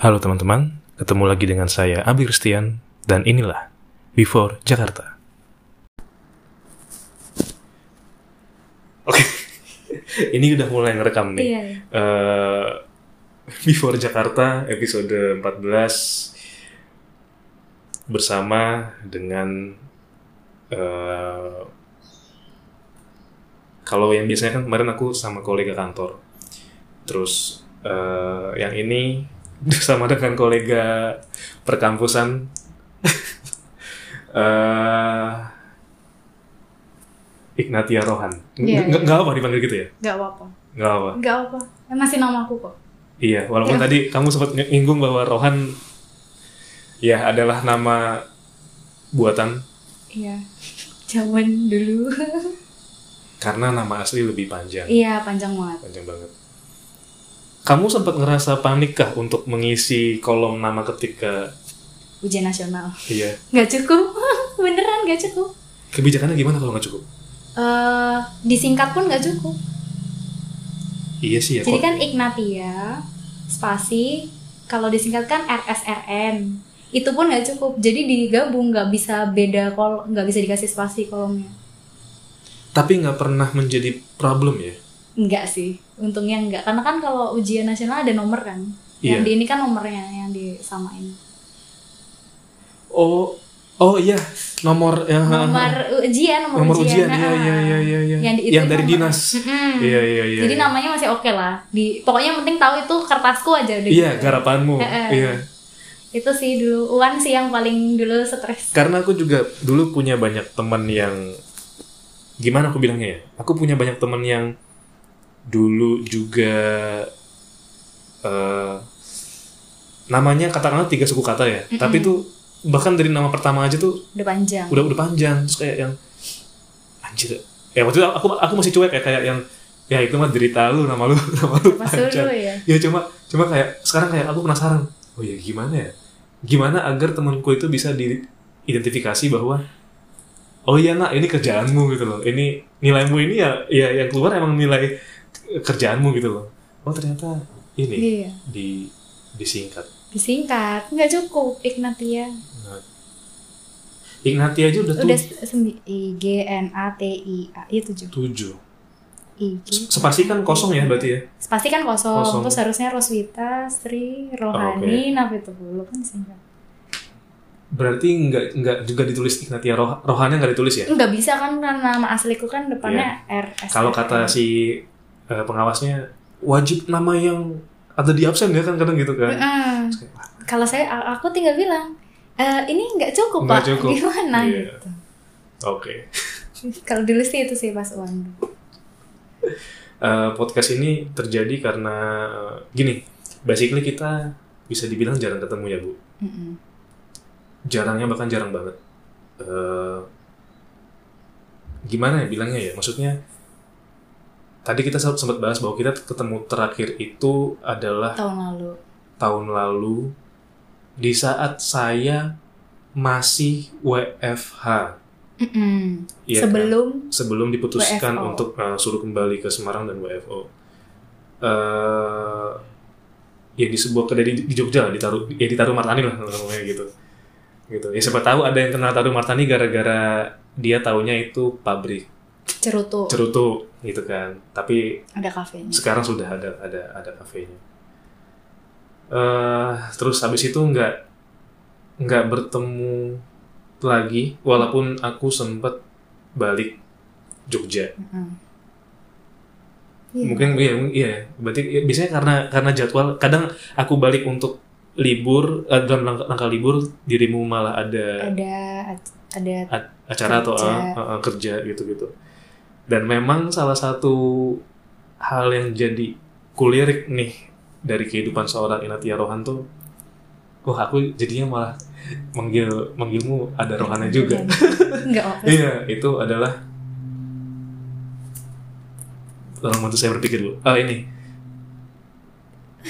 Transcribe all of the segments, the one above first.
Halo teman-teman, ketemu lagi dengan saya Abi Kristian dan inilah Before Jakarta. Oke, ini udah mulai ngerekam nih. Iya. Eh, Before Jakarta episode 14 bersama dengan eh, kalau yang biasanya kan kemarin aku sama kolega kantor. Terus eh, yang ini bersama dengan kolega perkampusan eh Ignatia Rohan. Nggak iya. nggak apa dipanggil gitu ya? Gak apa-apa. Nggak apa. Gak apa. Eh, Masih nama aku kok. Iya, walaupun Iya. tadi kamu sempat nyinggung bahwa Rohan ya adalah nama buatan Iya. Zaman dulu. karena nama asli lebih panjang. iya, panjang banget. Panjang banget. Kamu sempat ngerasa panik kah untuk mengisi kolom nama ketika Ujian nasional. iya. Gak cukup. Beneran gak cukup. Kebijakannya gimana kalau nggak cukup? eh disingkat pun gak cukup. Iya sih ya. Jadi kok- kan Ignatia, spasi, kalau disingkat kan RSRN. Itu pun gak cukup. Jadi digabung nggak bisa beda kol, nggak bisa dikasih spasi kolomnya. Tapi nggak pernah menjadi problem ya. Enggak sih, untungnya enggak. Karena kan kalau ujian nasional ada nomor kan. Iya. Yang di ini kan nomornya yang disamain. Oh, oh iya, nomor yang Nomor ujian, nomor, nomor ujian, nah. iya iya iya iya iya. Yang, di, yang dari nomor- dinas. Mm-mm. Iya iya iya. Jadi iya. namanya masih oke lah. Di pokoknya yang penting tahu itu kertasku aja udah. Iya, gitu. garapanmu. Iya. Itu sih dulu Uan sih yang paling dulu stres. Karena aku juga dulu punya banyak teman yang gimana aku bilangnya ya? Aku punya banyak teman yang dulu juga eh namanya katakanlah tiga suku kata ya. Tapi tuh bahkan dari nama pertama aja tuh Udah panjang. udah udah panjang terus kayak yang anjir. Ya waktu itu aku aku masih cuek ya kayak yang ya itu mah derita lu nama lu nama lu Pas panjang. dulu ya. Ya cuma cuma kayak sekarang kayak aku penasaran. Oh ya gimana ya? Gimana agar temanku itu bisa diidentifikasi bahwa oh iya nak ini kerjaanmu gitu loh. Ini nilaimu ini ya ya yang keluar emang nilai kerjaanmu gitu loh. Oh ternyata ini Iya. di disingkat. Disingkat, nggak cukup Ignatia. Nah, Ignati aja udah tuh Udah I G N A T I A iya tujuh. tujuh. I G. Spasi kan kosong ya berarti ya? Spasi kan kosong, Kosong. terus harusnya Roswita, Sri, Rohani, Nafitullah kan singkat. Berarti nggak nggak juga ditulis Ignatia Roh Rohannya nggak ditulis ya? Nggak bisa kan karena nama asliku kan depannya R S. Iya. Kalau kata si eh, pengawasnya wajib nama yang ada di absen ya kan kadang gitu kan. Wah, Kalau saya aku tinggal bilang e, ini nggak cukup Nggak pak, cukup. gimana Iya. gitu. Oke. Kalau dulu sih itu sih pas uang. Eh, podcast ini terjadi karena eh, gini, basically kita bisa dibilang jarang ketemu ya bu. Mm-mm. Jarangnya bahkan jarang banget. Eh, gimana ya bilangnya ya? Maksudnya tadi kita sempat bahas bahwa kita ketemu terakhir itu adalah Tahun lalu. tahun lalu di saat saya masih WFH Mm-mm. Iya kan? Sebelum sebelum diputuskan WFO. untuk uh, suruh kembali ke Semarang dan WFO. Eh ya di sebuah kedai di, di Jogja lah, ditaruh ya ditaruh Martani lah namanya gitu. Gitu. Ya siapa tahu ada yang kenal taruh Martani gara-gara dia taunya itu pabrik cerutu cerutu gitu kan. Tapi ada kafenya. sekarang sudah ada ada ada kafenya. Eh terus habis itu nggak nggak bertemu lagi walaupun aku sempat balik Jogja. Mm-mm. Iya. Mungkin iya iya berarti ya, biasanya karena karena jadwal kadang aku balik untuk libur eh, dalam rangka libur dirimu malah ada ada ada acara atau Kerja. eh, eh, kerja gitu-gitu. Dan memang salah satu hal yang jadi kulirik nih dari kehidupan seorang Inatia Rohan tuh, wah aku jadinya malah manggil manggilmu ada rohannya juga. Enggak apa. Iya, itu adalah tolong bantu saya berpikir dulu. Ah ini,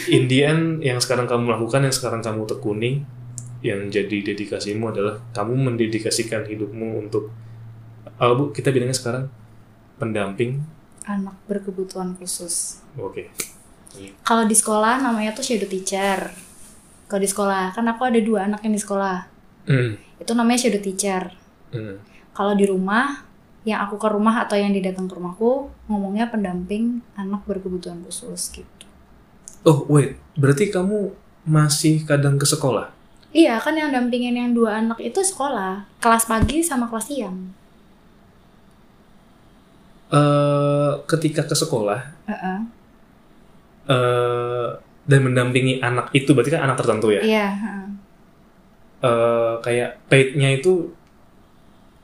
in the end yang sekarang kamu lakukan, yang sekarang kamu tekuni, yang jadi dedikasimu adalah kamu mendedikasikan hidupmu untuk, oh bu, kita bilangnya sekarang pendamping. Anak berkebutuhan khusus. Oke. Kalau di sekolah namanya tuh shadow teacher. kalau di sekolah kan aku ada dua anak yang di sekolah Hmm. itu namanya shadow teacher Hmm. kalau di rumah yang aku ke rumah atau yang didatang ke rumahku ngomongnya pendamping anak berkebutuhan khusus gitu Oh wait, berarti kamu masih kadang ke sekolah? iya kan yang dampingin yang dua anak itu sekolah kelas pagi sama kelas siang eh ketika ke sekolah Heeh. eh dan mendampingi anak itu berarti kan anak tertentu ya? iya heeh. eh kayak paid-nya itu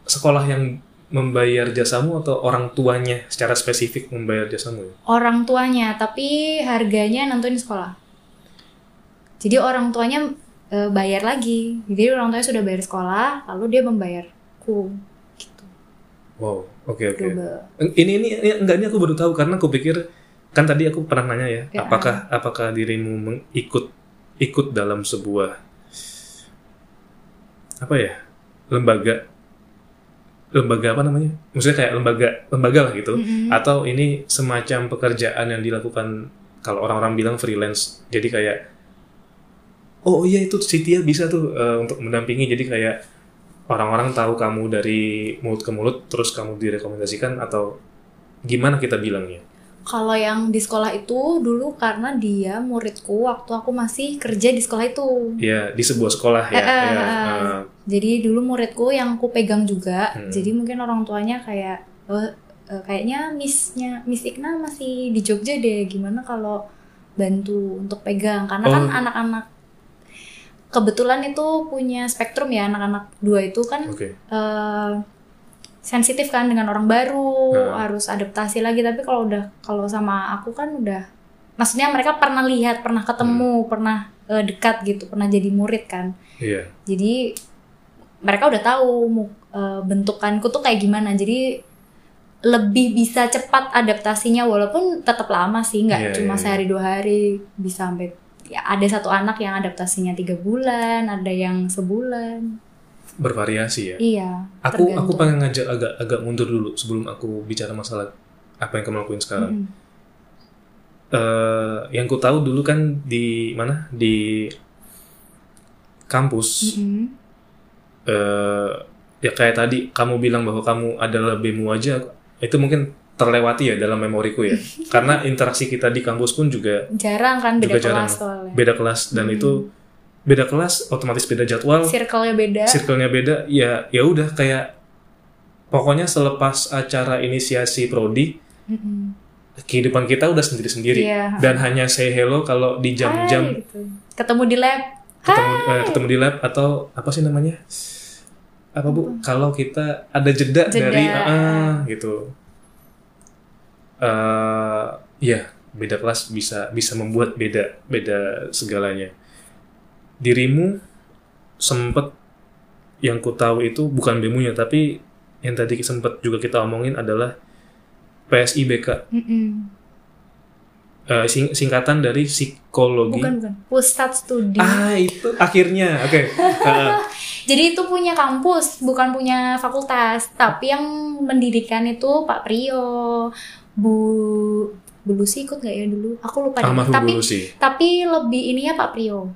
sekolah yang membayar jasamu atau orang tuanya secara spesifik membayar jasamu ya? orang tuanya tapi harganya nentuin sekolah jadi orang tuanya eh, bayar lagi jadi orang tuanya sudah bayar sekolah lalu dia membayarku Wow, oke oke. double Ini, ini ini enggak ini aku baru tahu karena aku pikir kan tadi aku pernah nanya ya, Ya. apakah apakah dirimu mengikut ikut dalam sebuah apa ya lembaga lembaga apa namanya? Maksudnya kayak lembaga lembaga lah gitu, Mm-mm. atau ini semacam pekerjaan yang dilakukan kalau orang-orang bilang freelance, jadi kayak oh iya itu si Tia bisa tuh eh, untuk mendampingi, jadi kayak orang-orang tahu kamu dari mulut ke mulut, terus kamu direkomendasikan atau gimana kita bilangnya? Kalau yang di sekolah itu dulu karena dia muridku waktu aku masih kerja di sekolah itu. Ya di sebuah sekolah ya. Eh, eh, ya, eh. Jadi dulu muridku yang aku pegang juga. Hmm. Jadi mungkin orang tuanya kayak "Oh, eh, kayaknya missnya Miss Ikna masih di Jogja deh. Gimana kalau bantu untuk pegang? Karena kan Oh. anak-anak kebetulan itu punya spektrum ya anak-anak dua itu kan Oke. eh, sensitif kan dengan orang baru Nah. harus adaptasi lagi tapi kalau udah kalau sama aku kan udah maksudnya mereka pernah lihat pernah ketemu Hmm. pernah eh, dekat gitu pernah jadi murid kan Iya. jadi mereka udah tahu eh, bentukanku tuh kayak gimana jadi lebih bisa cepat adaptasinya walaupun tetap lama sih nggak Iya, cuma iya, iya. sehari dua hari bisa sampai ya ada satu anak yang adaptasinya tiga bulan ada yang sebulan Bervariasi ya. iya Aku aku tergantung. pengen ngajak agak agak mundur dulu sebelum aku bicara masalah apa yang kamu lakuin sekarang. Mm-mm. eh yang ku tahu dulu kan di mana di kampus Mm-mm. eh ya kayak tadi kamu bilang bahwa kamu adalah BEMU aja itu mungkin terlewati ya dalam memoriku ya karena interaksi kita di kampus pun juga jarang kan beda Juga jarang. kelas soalnya beda kelas dan Hmm. itu beda kelas otomatis beda jadwal circle-nya beda circle-nya beda ya ya udah kayak pokoknya selepas acara inisiasi prodi Mm-mm. kehidupan kita udah sendiri-sendiri Iya. dan hanya say hello kalau di jam-jam gitu. ketemu di lab ketemu eh, ketemu di lab atau apa sih namanya apa bu kalau kita ada jeda, Jeda. dari ah, ah, gitu eh ya beda kelas bisa bisa membuat beda beda segalanya. Dirimu sempet yang ku tahu itu bukan bemunya tapi yang tadi sempet juga kita omongin adalah PSIBK Mm-mm. eh, sing- singkatan dari psikologi. Bukan bukan. Pusat studi. Ah itu akhirnya. Oke. Ah, jadi itu punya kampus bukan punya fakultas. Tapi yang mendirikan itu Pak Prio Bu Bu Lucy ikut nggak ya dulu aku lupa deh. almarhum tapi Bu Lucy. tapi lebih ininya Pak Prio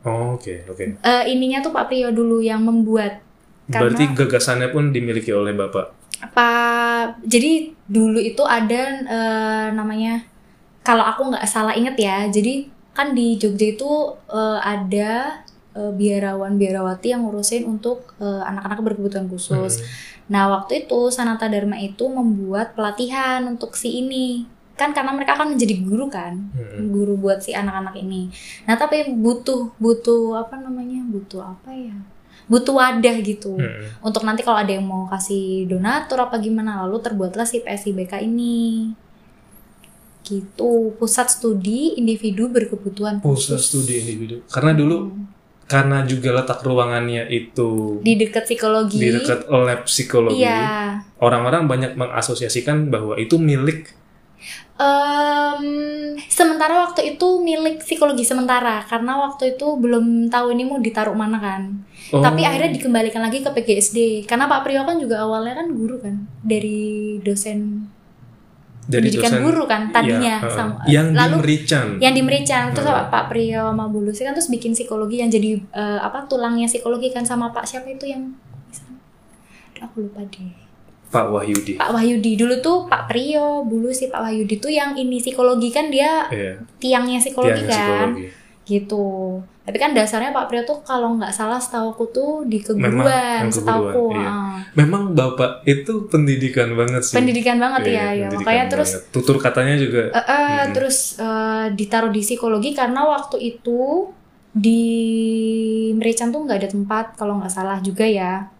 Oh, oke, oke. Eh, ininya tuh Pak Prio dulu yang membuat Karena- Berarti gagasannya pun dimiliki oleh Bapak. apa jadi dulu itu ada eh, namanya kalau aku nggak salah inget ya jadi kan di Jogja itu eh, ada eh, biarawan biarawati yang ngurusin untuk anak-anak berkebutuhan khusus Hmm. Nah waktu itu Sanata Dharma itu membuat pelatihan untuk si ini kan karena mereka akan menjadi guru kan Hmm. guru buat si anak-anak ini nah tapi butuh butuh apa namanya butuh apa ya butuh wadah gitu Hmm. untuk nanti kalau ada yang mau kasih donatur apa gimana lalu terbuatlah si PSIBK ini gitu pusat studi individu berkebutuhan Pusat khusus studi individu. Karena dulu Hmm. Karena juga letak ruangannya itu di dekat psikologi. di dekat lab psikologi, iya. Orang-orang banyak mengasosiasikan bahwa itu milik. Em, sementara waktu itu milik psikologi sementara karena waktu itu belum tahu ini mau ditaruh mana kan. Oh, tapi akhirnya dikembalikan lagi ke PGSD karena Pak Priyo kan juga awalnya kan guru kan dari dosen pendidikan dosen- guru kan tadinya Iya, uh, sama- yang lalu di Merican. yang di Merican terus sama Pak Priyo sama Bu Lucy kan terus bikin psikologi yang jadi eh, apa tulangnya psikologi kan sama Pak siapa itu yang aku lupa deh Pak Wahyudi. Pak Wahyudi dulu tuh Pak Priyo Bu Lucy Pak Wahyudi tuh yang ini psikologi kan dia Iya. tiangnya psikologi tiang kan psikologi. Gitu tapi kan dasarnya Pak Priyo tuh kalau nggak salah setauku tuh di Memang keguruan yang setauku keguruan, iya. ah. Memang Bapak itu pendidikan banget sih. pendidikan banget Iya, ya ya makanya terus tutur katanya juga Eh, eh, Mm-mm. terus eh, ditaruh di psikologi karena waktu itu di Merican tuh nggak ada tempat kalau nggak salah juga ya.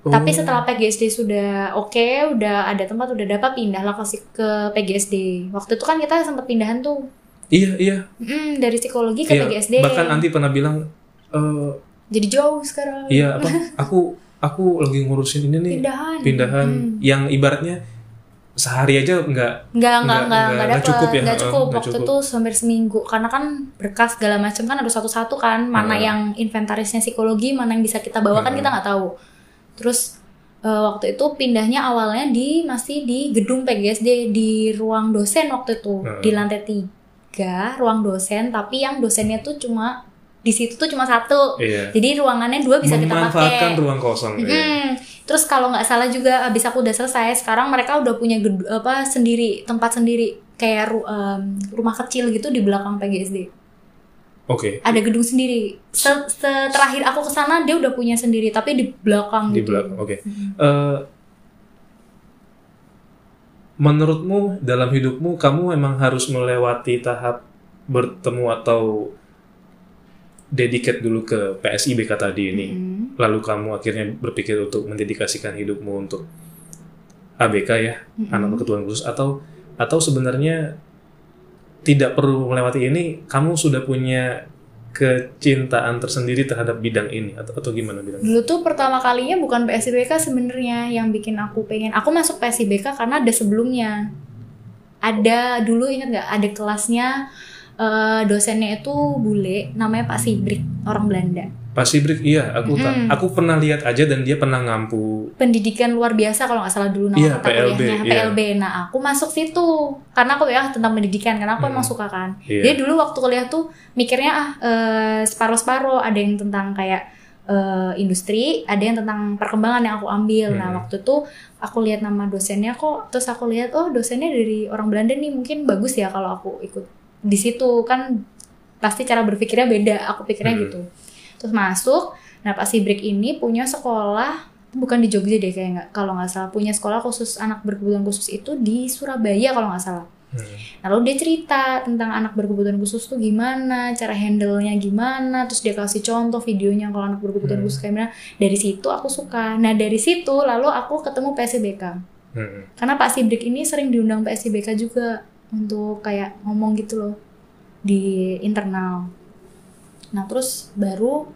Oh, Tapi setelah PGSD sudah oke, udah ada tempat, udah dapat pindahlah ke, ke PGSD. Waktu itu kan kita sempat pindahan tuh Iya, iya. Mm, dari psikologi ke iya. PGSD. Bahkan Anti pernah bilang eh Jadi jauh sekarang. iya apa? Aku aku lagi ngurusin ini nih Pindahan. pindahan Mm. yang ibaratnya sehari aja nggak Nggak, nggak, Nggak- nggak, cukup ya, nggak cukup. Waktu cukup. itu hampir seminggu, karena kan berkas segala macam kan harus satu-satu kan, mana Heeh. yang inventarisnya psikologi, mana yang bisa kita bawa kan kita nggak tahu. Terus eh, waktu itu pindahnya awalnya di masih di gedung PGSD di ruang dosen waktu itu Heeh. di lantai tiga ruang dosen, tapi yang dosennya tuh cuma di situ tuh cuma satu. iya Jadi ruangannya dua bisa kita memanfaatkan pakai. ruang kosong iya. Mm-mm. Terus kalau nggak salah juga abis aku udah selesai, sekarang mereka udah punya gedu- apa sendiri tempat sendiri kayak ru- em, rumah kecil gitu di belakang PGSD. Oke, Ada gedung sendiri. Se- Terakhir aku ke sana dia udah punya sendiri, tapi di belakang di gitu. belakang. Oke. Mm. Eh, menurutmu dalam hidupmu kamu memang harus melewati tahap bertemu atau dedicate dulu ke PSIBK tadi ini. Mm. Lalu kamu akhirnya berpikir untuk mendedikasikan hidupmu untuk ABK ya, Mm-mm. anak berkebutuhan khusus atau atau sebenarnya tidak perlu melewati ini, kamu sudah punya kecintaan tersendiri terhadap bidang ini atau atau gimana bidang? Dulu tuh pertama kalinya bukan PSIBK sebenarnya yang bikin aku pengen. Aku masuk PSIBK karena ada sebelumnya. Ada dulu ingat nggak ada kelasnya eh, dosennya itu bule, namanya Pak Sibrik, orang Belanda. Pak Sibrik, iya, aku Mm-mm. aku pernah lihat aja dan dia pernah ngampu. pendidikan luar biasa kalau nggak salah dulu nama Iya, mata PLB, kuliahnya. PLB. Nah aku masuk situ karena aku ya tentang pendidikan karena aku Hmm. emang suka kan. Iya. Jadi dulu waktu kuliah tuh mikirnya ah eh, separuh-separuh ada yang tentang kayak eh, industri, ada yang tentang perkembangan yang aku ambil. Nah Hmm. waktu itu aku lihat nama dosennya kok, terus aku lihat oh dosennya dari orang Belanda nih mungkin bagus ya kalau aku ikut di situ kan pasti cara berpikirnya beda. Aku pikirnya Hmm. gitu. Terus masuk, nah Pak Sibrik ini punya sekolah bukan di Jogja deh kayak nggak kalau nggak salah punya sekolah khusus anak berkebutuhan khusus itu di Surabaya kalau nggak salah. Hmm. Lalu dia cerita tentang anak berkebutuhan khusus tuh gimana, cara handle-nya gimana, terus dia kasih contoh videonya kalau anak berkebutuhan Hmm. khusus kayak gimana. Dari situ aku suka. Nah dari situ lalu aku ketemu PSIBK. Hmm. Karena Pak Sibrik ini sering diundang PSIBK juga untuk kayak ngomong gitu loh di internal. Nah terus baru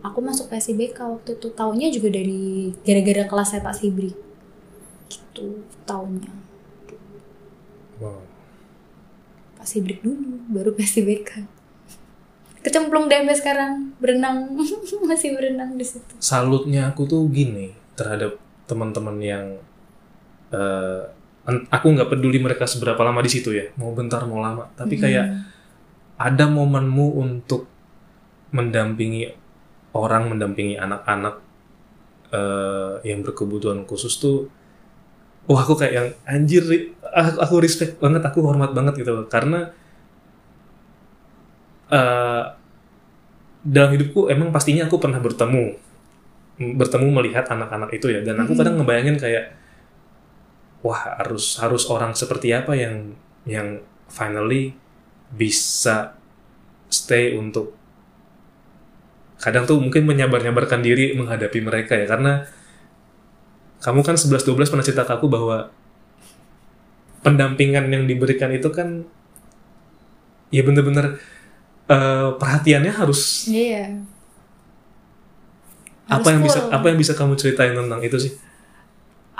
aku masuk PSIBK waktu itu. Taunya juga dari gara-gara kelasnya Pak Sibrik gitu taunya. Wow. Pak Sibrik dulu baru PSIBK kecemplung deh sampai sekarang berenang. Masih berenang di situ. Salutnya aku tuh gini terhadap teman-teman yang en- aku nggak peduli mereka seberapa lama di situ ya, mau bentar mau lama, tapi kayak Hmm. ada momenmu untuk mendampingi orang, mendampingi anak-anak eh, yang berkebutuhan khusus tuh, wah aku kayak yang anjir, aku, aku respect banget, aku hormat banget gitu loh, karena eh, dalam hidupku emang pastinya aku pernah bertemu, bertemu melihat anak-anak itu ya, dan aku kadang ngebayangin kayak, wah harus harus orang seperti apa yang yang finally bisa stay untuk kadang tuh mungkin menyabar-nyabarkan diri menghadapi mereka ya karena kamu kan 11-12 pernah cerita ke aku bahwa pendampingan yang diberikan itu kan ya bener-bener eh, perhatiannya harus iya. Apa Harus yang bisa full. apa yang bisa kamu ceritain tentang itu sih?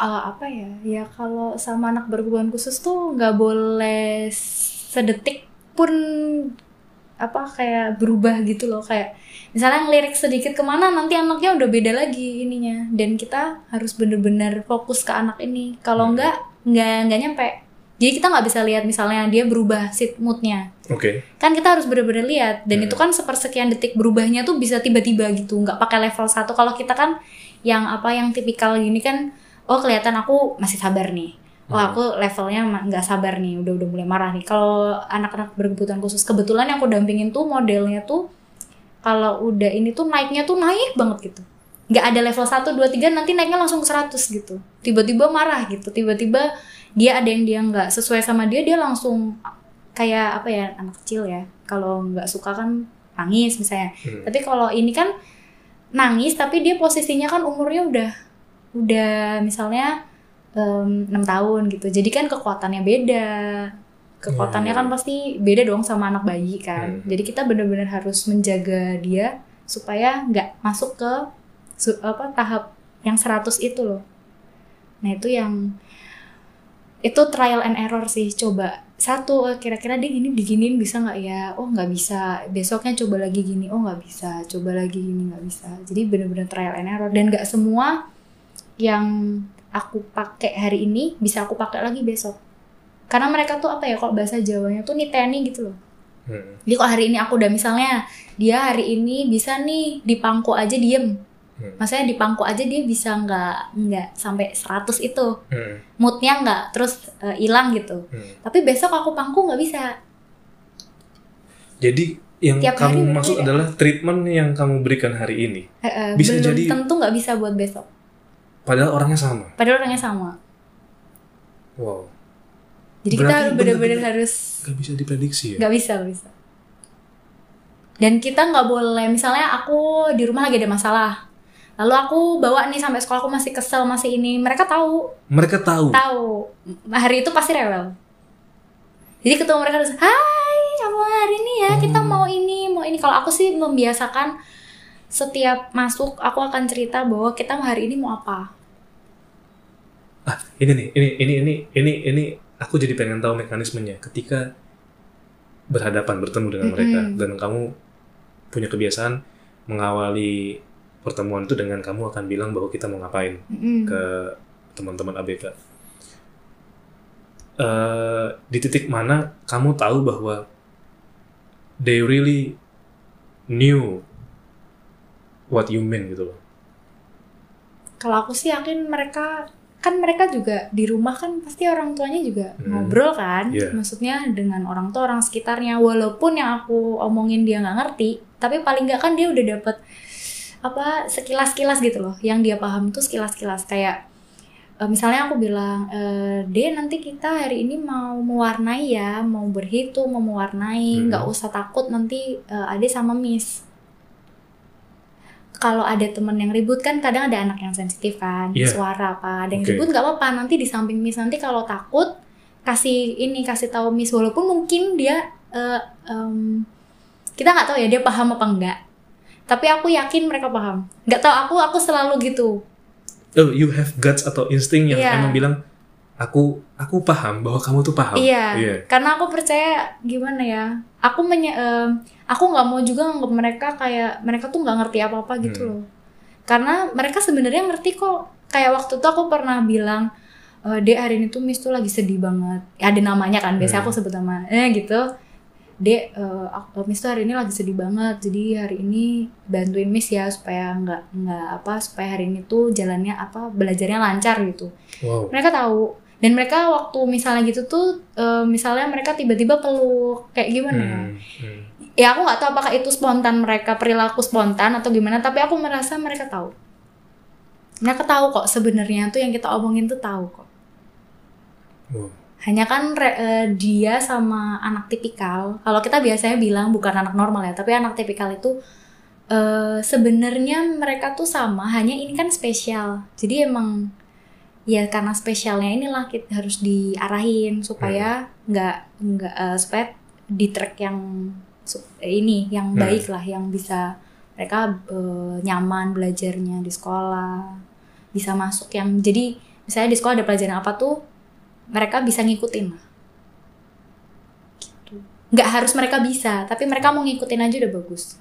Ah, apa ya? Ya kalau sama anak berkebutuhan khusus tuh nggak boleh sedetik pun apa kayak berubah gitu loh. Kayak misalnya ngelirik sedikit ke mana nanti anaknya udah beda lagi ininya dan kita harus bener-bener fokus ke anak ini kalau Hmm. nggak nggak nggak nyampe Jadi kita nggak bisa lihat misalnya dia berubah sit moodnya. Oke. Kan kita harus bener-bener lihat. Dan Hmm. itu kan sepersekian detik berubahnya tuh bisa tiba-tiba gitu. Nggak pakai level 1. Kalau kita kan yang apa yang tipikal gini kan, oh kelihatan aku masih sabar nih. Oh Hmm. aku levelnya nggak sabar nih, udah udah mulai marah nih. Kalau anak-anak berkebutuhan khusus, kebetulan yang aku dampingin tuh modelnya tuh kalau udah ini tuh naiknya tuh naik banget gitu. Nggak ada level 1, 2, 3 nanti naiknya langsung ke 100 gitu. Tiba-tiba marah gitu, tiba-tiba dia ada yang dia nggak sesuai sama dia, dia langsung kayak apa ya anak kecil ya. Kalau nggak suka kan nangis misalnya. Hmm. Tapi kalau ini kan nangis tapi dia posisinya kan umurnya udah udah misalnya em, 6 tahun gitu. Jadi kan kekuatannya beda. Kekuatannya iya. kan pasti beda dong sama anak bayi kan. Hmm. Jadi kita benar-benar harus menjaga dia supaya nggak masuk ke su- apa tahap yang 100 itu loh. Nah, itu yang itu trial and error sih coba satu eh, kira-kira dia gini diginin bisa nggak ya oh nggak bisa besoknya coba lagi gini oh nggak bisa coba lagi gini nggak bisa jadi bener-bener trial and error dan nggak semua yang aku pakai hari ini bisa aku pakai lagi besok karena mereka tuh apa ya kalau bahasa Jawanya tuh niteni gitu loh Hmm. jadi kalau hari ini aku udah misalnya dia hari ini bisa nih di pangku aja diem Hmm. maksudnya di pangku aja dia bisa nggak nggak sampai 100 itu Hmm. moodnya nggak terus eh, hilang gitu Hmm. tapi besok aku pangku nggak bisa Jadi yang Tiap kamu maksud berbeda. adalah treatment yang kamu berikan hari ini. Eh, eh, Bisa belum jadi- tentu nggak bisa buat besok Padahal orangnya sama. padahal orangnya sama Wow. Jadi kita Berarti harus benar-benar harus Gak bisa diprediksi ya. nggak bisa nggak bisa dan kita nggak boleh misalnya aku di rumah lagi ada masalah lalu aku bawa nih sampai sekolah aku masih kesel masih ini mereka tahu Mereka tahu. tahu hari itu pasti rewel jadi ketemu mereka terus hai kamu hari ini ya kita Hmm. mau ini mau ini kalau aku sih membiasakan setiap masuk aku akan cerita bahwa kita hari ini mau apa Ah, ini nih, ini ini ini ini ini aku jadi pengen tahu mekanismenya ketika berhadapan bertemu dengan mereka Mm-mm. dan kamu punya kebiasaan mengawali pertemuan itu dengan kamu akan bilang bahwa kita mau ngapain Mm-mm. ke teman-teman ABK. Eh, di titik mana kamu tahu bahwa they really knew what you mean gitu loh. kalau aku sih yakin mereka kan mereka juga di rumah kan pasti orang tuanya juga Hmm. ngobrol kan. Iya. maksudnya dengan orang tua orang sekitarnya. Walaupun yang aku omongin dia nggak ngerti tapi paling nggak kan dia udah dapet apa sekilas-kilas gitu loh. Yang dia paham tuh sekilas-kilas. Kayak eh, misalnya aku bilang eh deh nanti kita hari ini mau mewarnai ya. Mau berhitung mau mewarnai. Hmm. nggak usah takut nanti eh, ade sama miss kalau ada temen yang ribut kan kadang ada anak yang sensitif kan Iya. suara apa ada yang ribut nggak apa-apa nanti di samping miss nanti kalau takut kasih ini kasih tahu miss walaupun mungkin dia eh, em, kita nggak tahu ya dia paham apa enggak tapi aku yakin mereka paham nggak tahu aku aku selalu gitu Oh, you have guts atau insting yang Iya. emang bilang aku aku paham bahwa kamu tuh paham. Iya, Iya. karena aku percaya gimana ya. Aku menye, em, aku nggak mau juga nganggap mereka kayak mereka tuh nggak ngerti apa-apa gitu Hmm. loh. Karena mereka sebenarnya ngerti kok. Kayak waktu itu aku pernah bilang, e, Dek hari ini tuh Miss tuh lagi sedih banget. Ya, ada namanya kan, biasanya Hmm. aku sebut nama. Eh gitu. Dek, aku- Miss tuh hari ini lagi sedih banget. Jadi hari ini bantuin Miss ya supaya nggak nggak apa supaya hari ini tuh jalannya apa belajarnya lancar gitu Wow. mereka tahu dan mereka waktu misalnya gitu tuh eh, misalnya mereka tiba-tiba peluk kayak gimana? Ya Hmm, hmm. ya aku nggak tahu apakah itu spontan mereka perilaku spontan atau gimana tapi aku merasa mereka tahu. Mereka tahu kok sebenarnya tuh yang kita omongin tuh tahu kok. Wow. hanya kan re- eh, dia sama anak tipikal. Kalau kita biasanya bilang bukan anak normal ya tapi anak tipikal itu eh, sebenarnya mereka tuh sama hanya ini kan spesial. Jadi emang ya karena spesialnya inilah kita harus diarahin supaya nggak nggak eh, supaya di track yang eh, ini yang Hmm. baik lah yang bisa mereka eh, nyaman belajarnya di sekolah bisa masuk yang jadi misalnya di sekolah ada pelajaran apa tuh mereka bisa ngikutin lah. Gitu. Nggak harus mereka bisa tapi mereka mau ngikutin aja udah bagus.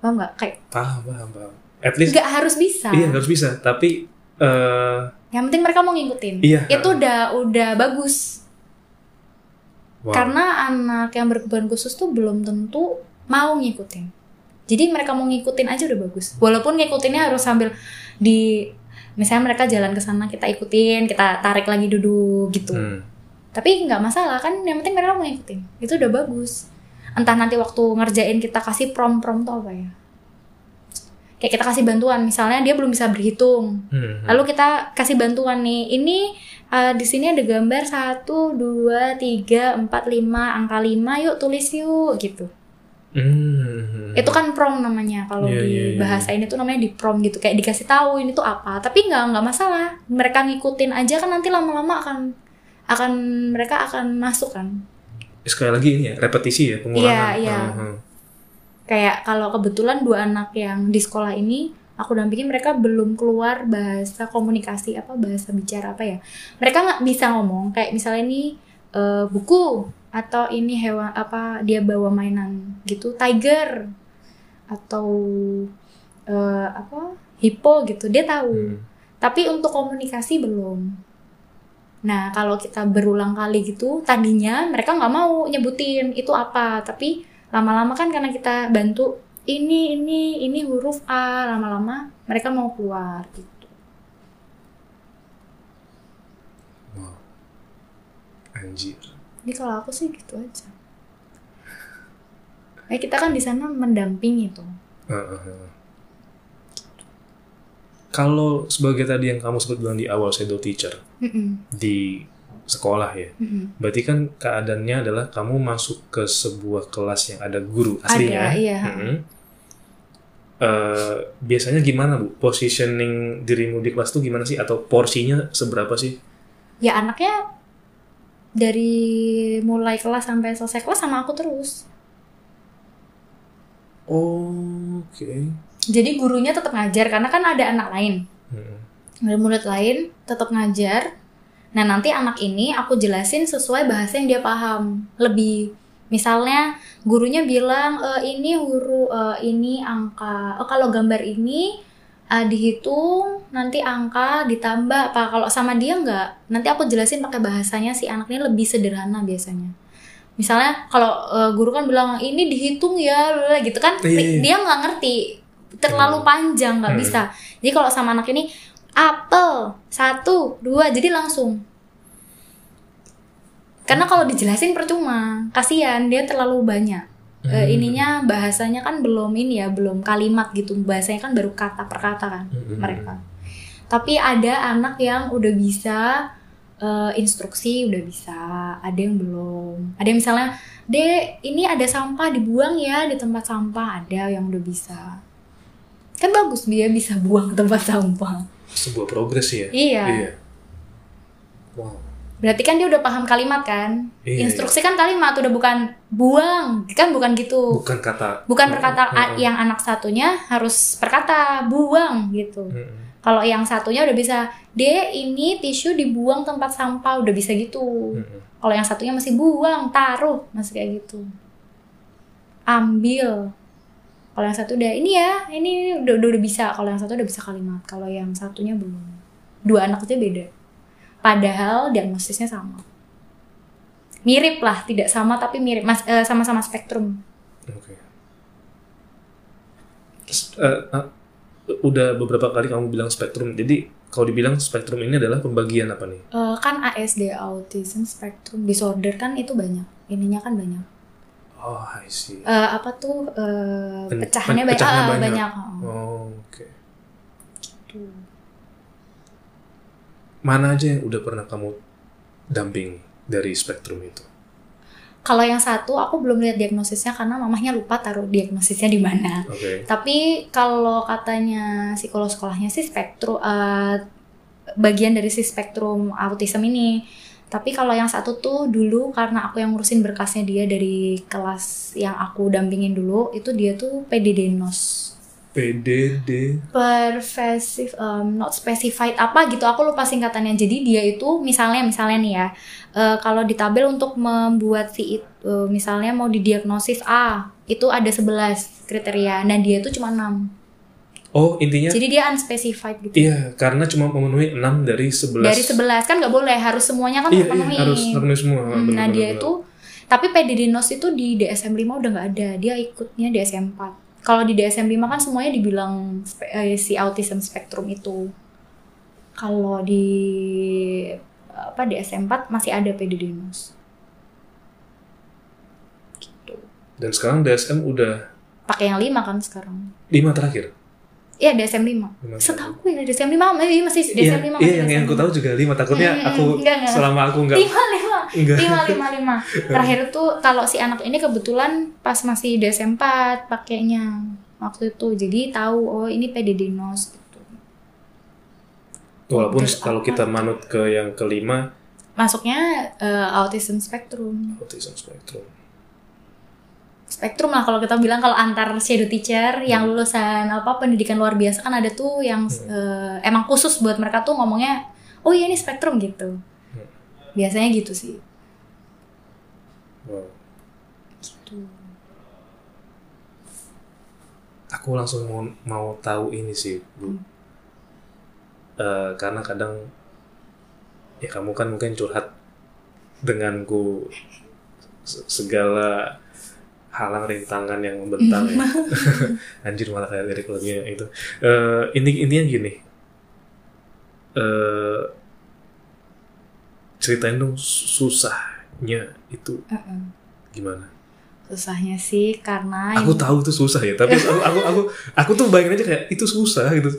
Paham nggak? Kayak Paham, paham, paham. At least nggak harus bisa. Iya harus bisa, tapi eh yang penting mereka mau ngikutin Iya. itu udah udah bagus Wow. Karena anak yang berkebutuhan khusus tuh belum tentu mau ngikutin. Jadi mereka mau ngikutin aja udah bagus. Walaupun ngikutinnya harus sambil di misalnya mereka jalan ke sana kita ikutin, kita tarik lagi duduk gitu. Hmm. Tapi nggak masalah kan yang penting mereka mau ngikutin. Itu udah bagus. Entah nanti waktu ngerjain kita kasih prom-prom tuh apa ya. Kayak kita kasih bantuan, misalnya dia belum bisa berhitung. Hmm. Lalu kita kasih bantuan nih. Ini eh, di sini ada gambar 1 2 3 4 5 angka 5 yuk tulis yuk gitu. Hmm. Itu kan prom namanya kalau Iya, di iya, iya. bahasa ini tuh namanya di prom gitu. Kayak dikasih tahu ini tuh apa. Tapi nggak nggak masalah. Mereka ngikutin aja kan nanti lama-lama akan akan mereka akan masuk kan. sekali lagi ini ya repetisi ya pengulangan. Iya, iya. Hmm, hmm. Kayak kalau kebetulan dua anak yang di sekolah ini aku dampingin mereka belum keluar bahasa komunikasi apa bahasa bicara apa ya. Mereka nggak bisa ngomong kayak misalnya ini eh, buku atau ini hewan apa dia bawa mainan gitu tiger atau eh, apa hippo gitu dia tahu. Hmm. Tapi untuk komunikasi belum. Nah, kalau kita berulang kali gitu, tadinya mereka nggak mau nyebutin itu apa, tapi lama-lama kan karena kita bantu ini ini ini huruf A, lama-lama mereka mau keluar gitu. Wow. Anjir. Jadi kalau aku sih gitu aja. Nah, kita kan di sana mendampingi tuh. Heeh, heeh. Kalau sebagai tadi yang kamu sebut bilang di awal shadow teacher Mm-mm, di sekolah ya, mm-mm. berarti kan keadaannya adalah kamu masuk ke sebuah kelas yang ada guru aslinya. Ada, iya. Mm-mm. Eh, biasanya gimana bu? Positioning dirimu di kelas tuh gimana sih? Atau porsinya seberapa sih? Ya anaknya dari mulai kelas sampai selesai kelas sama aku terus. Oh, oke. Jadi gurunya tetap ngajar karena kan ada anak lain. Mm. ada murid lain tetap ngajar. Nah nanti anak ini aku jelasin sesuai bahasa yang dia paham. Lebih. Misalnya gurunya bilang e, ini huruf e, ini angka. Oh kalau gambar ini eh, dihitung nanti angka ditambah. Apa kalau sama dia nggak nanti aku jelasin pakai bahasanya si anak ini lebih sederhana biasanya. Misalnya kalau eh, guru kan bilang ini dihitung ya lala," gitu kan? Iya, iya. dia nggak ngerti. Terlalu panjang nggak bisa. Jadi kalau sama anak ini apel. Satu dua jadi langsung. Karena kalau dijelasin percuma. Kasihan dia terlalu banyak. Eh, Hmm. ininya bahasanya kan belum ini ya belum kalimat gitu. Bahasanya kan baru kata per kata kan Hmm. mereka. tapi ada anak yang udah bisa eh, instruksi udah bisa. Ada yang belum. Ada yang misalnya dek ini ada sampah dibuang ya di tempat sampah. Ada yang udah bisa. Kan bagus dia bisa buang ke tempat sampah Sebuah progres ya. Iya. Wow. berarti kan dia udah paham kalimat kan Iya, instruksi kan kalimat udah bukan buang kan bukan gitu Bukan kata. bukan perkata a- Heeh. yang anak satunya harus perkata buang gitu Mm-mm. kalau yang satunya udah bisa dek ini tisu dibuang tempat sampah udah bisa gitu Mm-mm. kalau yang satunya masih buang taruh masih kayak gitu ambil kalau yang satu udah ini ya ini, ini udah, udah udah bisa. Kalau yang satu udah bisa kalimat. Kalau yang satunya belum. Dua anak aja beda. Padahal diagnosisnya sama. Mirip lah tidak sama tapi mirip. Mas eh, sama-sama spektrum. Oke. Terus, eh, eh, udah beberapa kali kamu bilang spektrum. Jadi kalau dibilang spektrum ini adalah pembagian apa nih? Eh, kan ASD autism spectrum disorder kan itu banyak. Ininya kan banyak Oh, I see. Eh, apa tuh eh, Pen- pecahannya, pen- banyak, pecahannya banyak. banyak. Oh, Oh, oke. tuh. Mana aja yang udah pernah kamu dampingi dari spektrum itu? Kalau yang satu aku belum lihat diagnosisnya karena mamahnya lupa taruh diagnosisnya di mana. Oke. Tapi kalau katanya psikolog sekolahnya sih spektrum eh, bagian dari si spektrum autism ini. Tapi kalau yang satu tuh dulu karena aku yang ngurusin berkasnya dia dari kelas yang aku dampingin dulu itu dia tuh PDD NOS. PDD. pervasive um, not specified apa gitu aku lupa singkatannya jadi dia itu misalnya misalnya nih ya eh, kalau di tabel untuk membuat si eh, misalnya mau didiagnosis A itu ada 11 kriteria nah dia itu cuma 6 Oh, intinya jadi dia unspecified gitu iya, karena cuma memenuhi 6 dari 11. dari 11 kan nggak boleh harus semuanya kan Iya, iya, terpenuhi harus terpenuhi semua. Hmm, Bener, nah bener, dia bener. itu Tapi PDD-NOS itu di DSM 5 udah nggak ada. Dia ikutnya DSM 4. Kalau di DSM 5 kan semuanya dibilang eh, si autism spektrum itu. Kalau di apa DSM 4 masih ada PDD-NOS. Gitu. Dan sekarang DSM udah Pakai yang 5 kan sekarang. lima terakhir. Iya DSM 5. Lima Setahu gue ya DSM 5 masih masih Iya, DSM 5 iya yang, yang aku tahu juga lima. Takutnya Hmm, aku enggak, enggak. selama aku nggak lima lima Enggak. lima lima lima terakhir tuh kalau si anak ini kebetulan pas masih DSM 4 pakainya waktu itu jadi tahu oh ini PDD NOS gitu Walaupun Terus kalau kita manut ke yang kelima, masuknya eh, autism spectrum autism spectrum. Spektrum lah kalau kita bilang kalau antar shadow teacher yang lulusan apa pendidikan luar biasa kan ada tuh yang eh, emang khusus buat mereka tuh ngomongnya oh iya ini spektrum gitu. Biasanya gitu sih. Wow. gitu. Aku langsung mau mau tahu ini sih, Bu. Eh, karena kadang ya kamu kan mungkin curhat denganku se- segala halang rintangan yang membentang ya. Anjir malah kayak lirik lagunya itu. Eh ini intinya gini. Eh ceritain dong susahnya itu Heeh. gimana? susahnya sih karena Aku tahu itu susah ya, tapi aku aku aku aku tuh bayangin aja kayak itu susah gitu.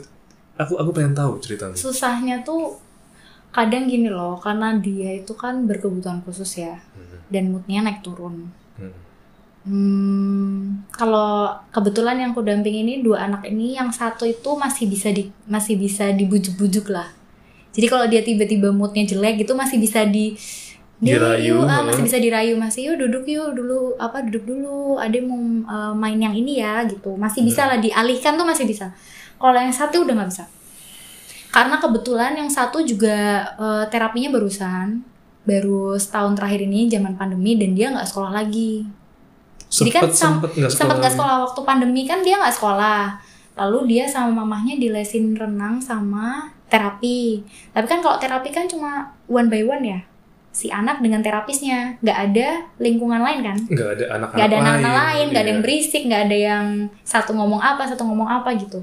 Aku aku pengen tahu ceritanya. susahnya tuh kadang gini loh karena dia itu kan berkebutuhan khusus ya Hmm. dan moodnya naik turun Hmm. kalau kebetulan yang aku damping ini dua anak ini yang satu itu masih bisa di masih bisa dibujuk-bujuk lah. Jadi kalau dia tiba-tiba moodnya jelek gitu masih bisa di "Dek, Dirayu, yuk, ah, masih bisa dirayu masih yuk duduk yuk dulu apa duduk dulu ada mau uh, main yang ini ya gitu. Masih bisa Hmm. lah dialihkan tuh masih bisa. Kalau yang satu udah nggak bisa. Karena kebetulan yang satu juga eh, terapinya barusan baru setahun terakhir ini zaman pandemi dan dia nggak sekolah lagi Jadi kan Sempet sempet nggak sempat sekolah. sekolah waktu pandemi kan dia nggak sekolah. Lalu dia sama mamahnya dilesin renang sama terapi. Tapi kan kalau terapi kan cuma one by one ya si anak dengan terapisnya. Nggak ada lingkungan lain kan? Nggak ada anak-anak nggak ada anak-anak lain nggak ada iya. yang berisik nggak ada yang satu ngomong apa satu ngomong apa gitu.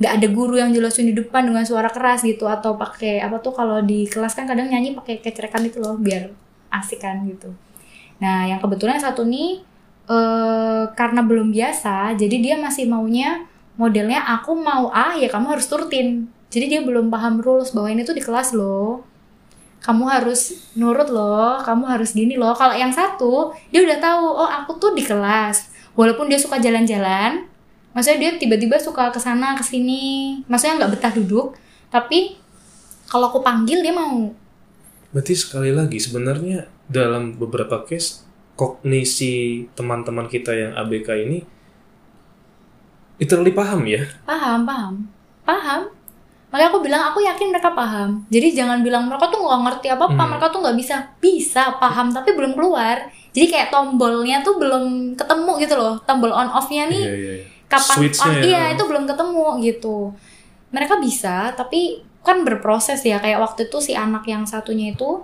Nggak ada guru yang jelasin di depan dengan suara keras gitu atau pakai apa tuh kalau di kelas kan kadang nyanyi pakai kecerekan itu loh biar asik kan gitu. Nah yang kebetulan satu nih eh karena belum biasa jadi dia masih maunya modelnya aku mau A ya kamu harus turutin jadi dia belum paham rules bahwa ini tuh di kelas loh kamu harus nurut loh, kamu harus gini loh. Kalau yang satu, dia udah tahu, oh aku tuh di kelas. Walaupun dia suka jalan-jalan, maksudnya dia tiba-tiba suka ke sana ke sini, maksudnya nggak betah duduk, tapi kalau aku panggil dia mau. Berarti sekali lagi sebenarnya dalam beberapa case kognisi teman-teman kita yang ABK ini literally paham ya. Paham, paham. Paham. Makanya aku bilang aku yakin mereka paham. Jadi jangan bilang mereka tuh nggak ngerti apa-apa, Hmm. mereka tuh nggak bisa. Bisa paham tapi belum keluar. Jadi kayak tombolnya tuh belum ketemu gitu loh. Tombol on off-nya nih Iya, iya, iya. kapan on ya. iya itu belum ketemu gitu mereka bisa tapi kan berproses ya kayak waktu itu si anak yang satunya itu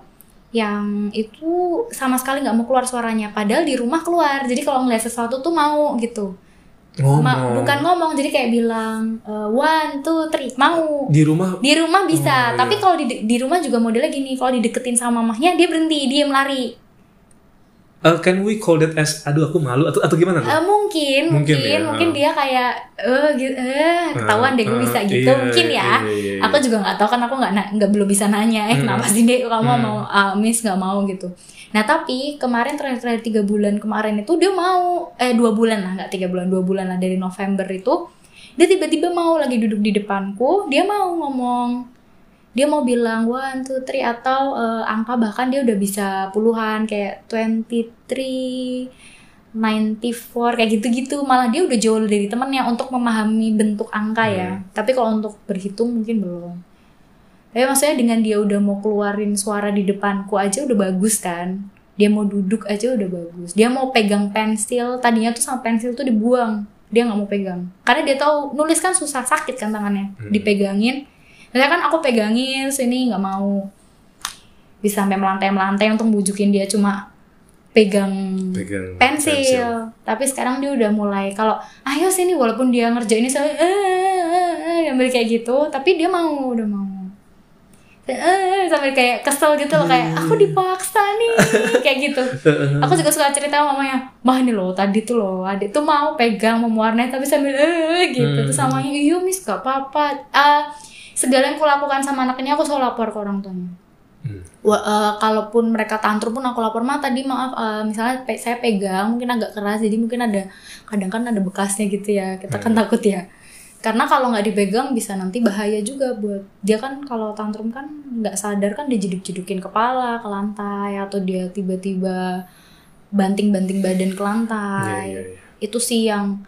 yang itu sama sekali nggak mau keluar suaranya. Padahal di rumah keluar. Jadi kalau ngeliat sesuatu tuh mau gitu. Ngomong. Ma- bukan ngomong. Jadi kayak bilang eh, one two three. Mau. Di rumah? Di rumah bisa. Oh, tapi iya. kalau di di rumah juga modelnya gini. Kalau dideketin sama mamahnya dia berhenti. Diem lari Uh, can we call that as aduh aku malu atau atau gimana tuh? Eh, mungkin, Mungkin mungkin, ya, mungkin ah. dia kayak, eh, gitu, eh, ketahuan deh gue Ah, bisa gitu, iya, mungkin ya. iya, iya, iya. Aku juga nggak tahu kan aku nggak nggak belum bisa nanya, eh Hmm. kenapa sih deh kamu Hmm. mau ah, miss nggak mau gitu. Nah tapi kemarin terakhir-terakhir tiga bulan kemarin itu dia mau, eh dua bulan lah nggak tiga bulan, dua bulan lah dari November itu, dia tiba-tiba mau lagi duduk di depanku, dia mau ngomong, dia mau bilang one two three atau eh, angka bahkan dia udah bisa puluhan kayak 23 94 kayak gitu-gitu. Malah dia udah jauh dari temennya untuk memahami bentuk angka ya. Hmm. tapi kalau untuk berhitung mungkin belum. Tapi maksudnya dengan dia udah mau keluarin suara di depanku aja udah bagus kan. Dia mau duduk aja udah bagus. Dia mau pegang pensil tadinya tuh sama pensil tuh dibuang. Dia nggak mau pegang. Karena dia tahu nulis kan susah sakit kan tangannya. Hmm. dipegangin Misalnya kan aku pegangin sini nggak mau bisa sampai melantai-melantai untuk bujukin dia cuma pegang Pegang pensil. Tapi sekarang dia udah mulai kalau ayo sini walaupun dia ngerjainnya saya eh ambil kayak gitu, tapi dia mau udah mau. Eh, sampai kayak kesel gitu loh kayak aku dipaksa nih kayak gitu. Aku juga suka cerita sama mamanya, mah nih loh tadi tuh loh adik tuh mau pegang mewarnai tapi sambil eh gitu. Terus mamanya iya mis gak apa-apa. Ah, segala yang aku lakukan sama anak ini aku selalu lapor ke orang tuanya. Hmm. Wah, eh, kalaupun mereka tantrum pun aku lapor mah tadi maaf eh, misalnya pe- saya pegang mungkin agak keras jadi mungkin ada kadang kan ada bekasnya gitu ya kita kan takut ya karena kalau nggak dipegang bisa nanti bahaya juga buat dia kan kalau tantrum kan nggak sadar kan dia jeduk-jedukin kepala ke lantai atau dia tiba-tiba banting-banting badan ke lantai Iya, iya, iya. itu sih yang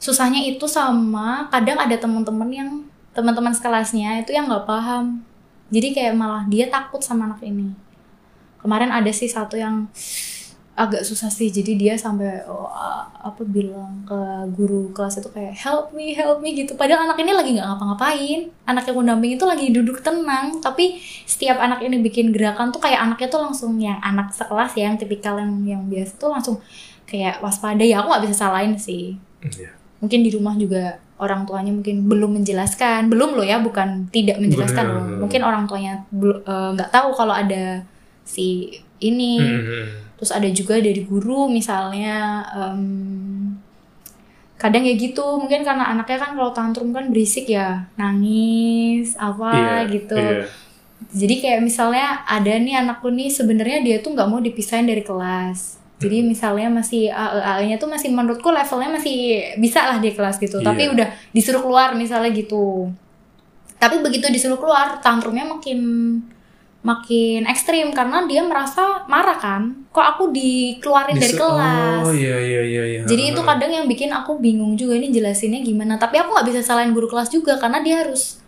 susahnya itu sama kadang ada teman-teman yang teman-teman sekelasnya itu yang nggak paham. Jadi kayak malah dia takut sama anak ini. Kemarin ada sih satu yang agak susah sih. Jadi dia sampai oh, apa bilang ke guru kelas itu kayak help me help me gitu. Padahal anak ini lagi nggak ngapa-ngapain. Anak yang mendamping itu lagi duduk tenang. Tapi setiap anak ini bikin gerakan tuh kayak anaknya tuh langsung yang anak sekelas ya yang tipikal yang yang biasa tuh langsung kayak waspada. Ya aku nggak bisa salahin sih. Iya. mungkin di rumah juga orang tuanya mungkin belum menjelaskan belum loh ya bukan tidak menjelaskan loh Bener. mungkin orang tuanya eh, nggak tahu kalau ada si ini Hmm. terus ada juga dari guru misalnya em, kadang ya gitu mungkin karena anaknya kan kalau tantrum kan berisik ya nangis apa Iya, gitu iya. jadi kayak misalnya ada nih anakku nih sebenarnya dia tuh nggak mau dipisahin dari kelas jadi Hmm. misalnya masih AE nya tuh masih menurutku levelnya masih bisa lah di kelas gitu. Tapi Iya. udah disuruh keluar misalnya gitu. Tapi begitu disuruh keluar tantrumnya makin makin ekstrim. Karena dia merasa marah kan. Kok aku dikeluarin dari kelas? Oh iya iya iya iya. jadi itu kadang yang bikin aku bingung juga ini jelasinnya gimana. Tapi aku nggak bisa salahin guru kelas juga karena dia harus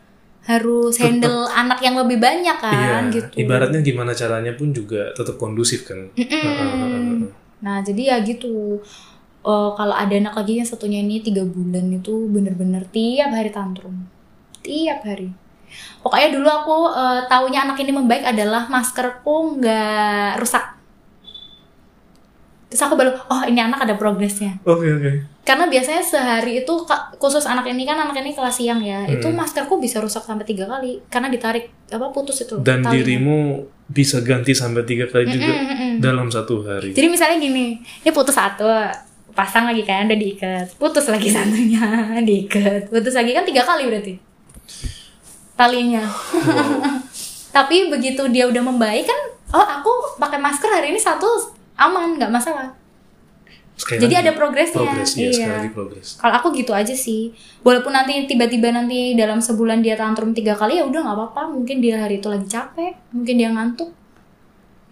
harus handle anak yang lebih banyak kan Iya, gitu. Ibaratnya gimana caranya pun juga tetap kondusif kan. Nah jadi ya gitu. Eh, kalau ada anak lagi yang satunya ini tiga bulan itu bener-bener tiap hari tantrum. Tiap hari. Pokoknya dulu aku eh, taunya anak ini membaik adalah maskerku nggak rusak terus aku baru oh ini anak ada progresnya Oke oke. karena biasanya sehari itu khusus anak ini kan anak ini kelas siang ya itu Hmm. maskerku bisa rusak sampai tiga kali karena ditarik apa putus itu Dan talinya. dirimu bisa ganti sampai tiga kali juga Mm-mm, mm-mm. dalam satu hari. Jadi misalnya gini, ini putus satu, pasang lagi kan, udah diikat, putus lagi satunya, diikat, putus lagi kan tiga kali berarti talinya. Tapi begitu dia udah membaik kan, oh aku pakai masker hari ini satu aman, nggak masalah. Sekali Jadi lagi, ada progresnya. Progres, iya, Iya. progres. Kalau aku gitu aja sih. Walaupun nanti tiba-tiba nanti dalam sebulan dia tantrum tiga kali ya udah nggak apa-apa. Mungkin dia hari itu lagi capek, mungkin dia ngantuk.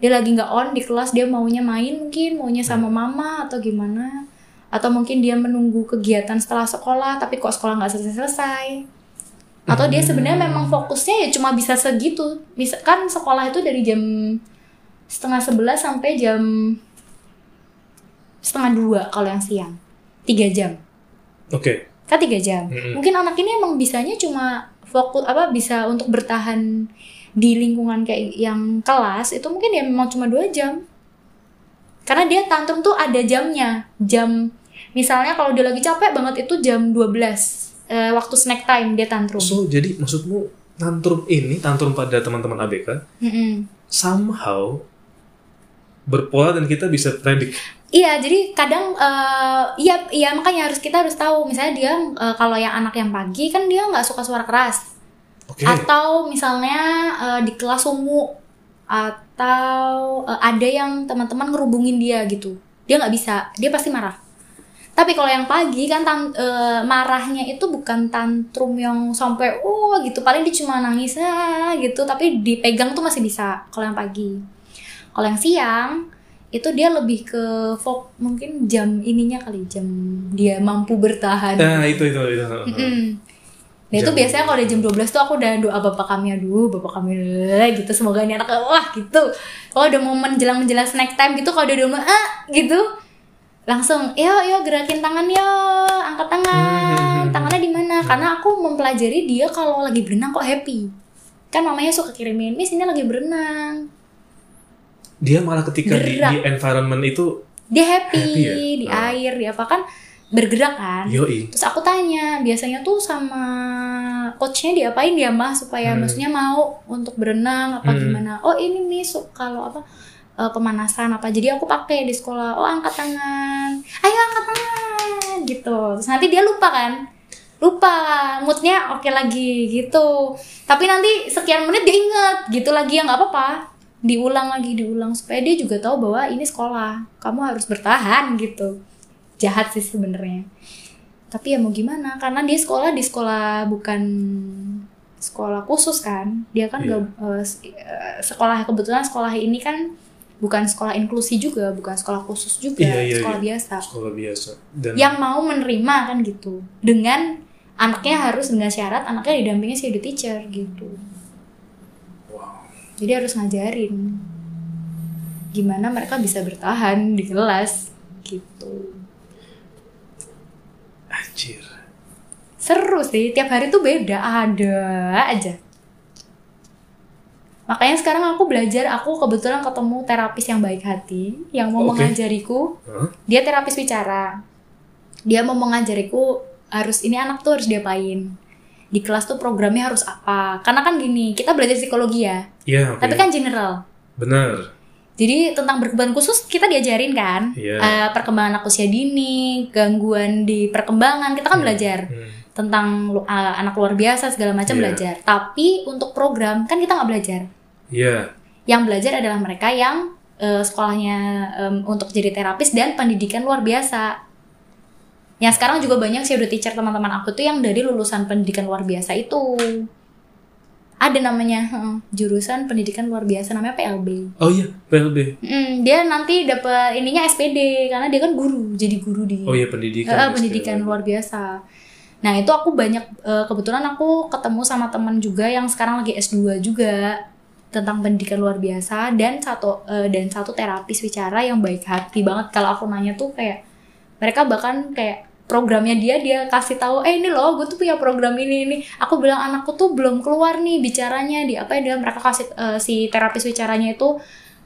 Dia lagi nggak on di kelas, dia maunya main mungkin, maunya sama mama atau gimana. Atau mungkin dia menunggu kegiatan setelah sekolah, tapi kok sekolah nggak selesai-selesai. Atau dia sebenarnya memang fokusnya ya cuma bisa segitu. Bisa kan sekolah itu dari jam setengah sebelas sampai jam setengah dua kalau yang siang. Tiga jam Oke. kan tiga jam Mm-mm. mungkin anak ini emang bisanya cuma fokus apa bisa untuk bertahan di lingkungan kayak yang kelas itu mungkin ya memang cuma dua jam karena dia tantrum tuh ada jamnya jam misalnya kalau dia lagi capek banget itu jam 12 eh, waktu snack time dia tantrum So jadi maksudmu tantrum ini tantrum pada teman-teman ABK Mm-mm. somehow berpola dan kita bisa predik. Iya, jadi kadang eh, iya iya makanya harus kita harus tahu misalnya dia eh, kalau yang anak yang pagi kan dia nggak suka suara keras. Oke. Atau misalnya eh, di kelas ungu atau eh, ada yang teman-teman ngerubungin dia gitu. Dia nggak bisa, dia pasti marah. Tapi kalau yang pagi kan tan- eh, marahnya itu bukan tantrum yang sampai oh gitu, paling dia cuma nangis ah, gitu, tapi dipegang tuh masih bisa kalau yang pagi. Kalau yang siang itu dia lebih ke fok mungkin jam ininya kali jam dia mampu bertahan. Nah, itu itu itu. Mm. Nah itu biasanya kalau udah jam 12 tuh aku udah doa bapak kami aduh bapak kami gitu semoga ini anak wah gitu. Kalau udah momen jelang menjelang snack time gitu kalau udah udah ah gitu langsung yo yo gerakin tangan yo angkat tangan tangannya di mana karena aku mempelajari dia kalau lagi berenang kok happy kan mamanya suka kirimin miss ini lagi berenang dia malah ketika di, Gerak. di environment itu dia happy, Happy ya? di Ah. air di apa kan bergerak kan. Yoi. Terus aku tanya biasanya tuh sama coachnya diapain dia mah supaya Hmm. maksudnya mau untuk berenang apa Hmm. gimana? Oh ini nih kalau apa eh, pemanasan apa. Jadi aku pakai di sekolah oh angkat tangan. Ayo angkat tangan. Gitu. Terus nanti dia lupa kan? Lupa moodnya oke lagi gitu. Tapi nanti sekian menit dia inget gitu lagi ya nggak apa-apa diulang lagi diulang supaya dia juga tahu bahwa ini sekolah. Kamu harus bertahan gitu. Jahat sih sebenarnya. Tapi ya mau gimana? Karena dia sekolah di sekolah bukan sekolah khusus kan. Dia kan Iya. nggak eh, s- eh, sekolah kebetulan sekolah ini kan bukan sekolah inklusi juga bukan sekolah khusus juga Iya, iya, sekolah iya. biasa. Sekolah biasa. Dan yang mau menerima kan gitu. Dengan anaknya harus dengan syarat anaknya didampingi si teacher gitu jadi harus ngajarin gimana mereka bisa bertahan di kelas gitu. Anjir. Seru sih tiap hari tuh beda ada aja. Makanya sekarang aku belajar aku kebetulan ketemu terapis yang baik hati yang mau Oke. mengajariku. Hah? dia terapis bicara. Dia mau mengajariku harus ini anak tuh harus diapain di kelas tuh programnya harus apa karena kan gini kita belajar psikologi ya Iya, oke. tapi kan general benar jadi tentang berkebutuhan khusus kita diajarin kan Iya. Eh, perkembangan anak usia dini gangguan di perkembangan kita kan Hmm. belajar Hmm. tentang uh, anak luar biasa segala macam Iya. belajar tapi untuk program kan kita nggak belajar Iya. yang belajar adalah mereka yang uh, sekolahnya um, untuk jadi terapis dan pendidikan luar biasa yang sekarang juga banyak pseudo teacher teman-teman aku tuh yang dari lulusan pendidikan luar biasa itu ada namanya jurusan pendidikan luar biasa namanya PLB Oh iya, PLB. Mm, dia nanti dapat ininya SPD karena dia kan guru jadi guru di Oh iya, pendidikan. Ya, pendidikan luar biasa. Nah itu aku banyak eh, kebetulan aku ketemu sama teman juga yang sekarang lagi S2 juga tentang pendidikan luar biasa dan satu eh, dan satu terapis bicara yang baik hati banget kalau aku nanya tuh kayak mereka bahkan kayak programnya dia dia kasih tahu eh ini loh gue tuh punya program ini ini aku bilang anakku tuh belum keluar nih bicaranya di apa ya dia mereka kasih eh, si terapis bicaranya itu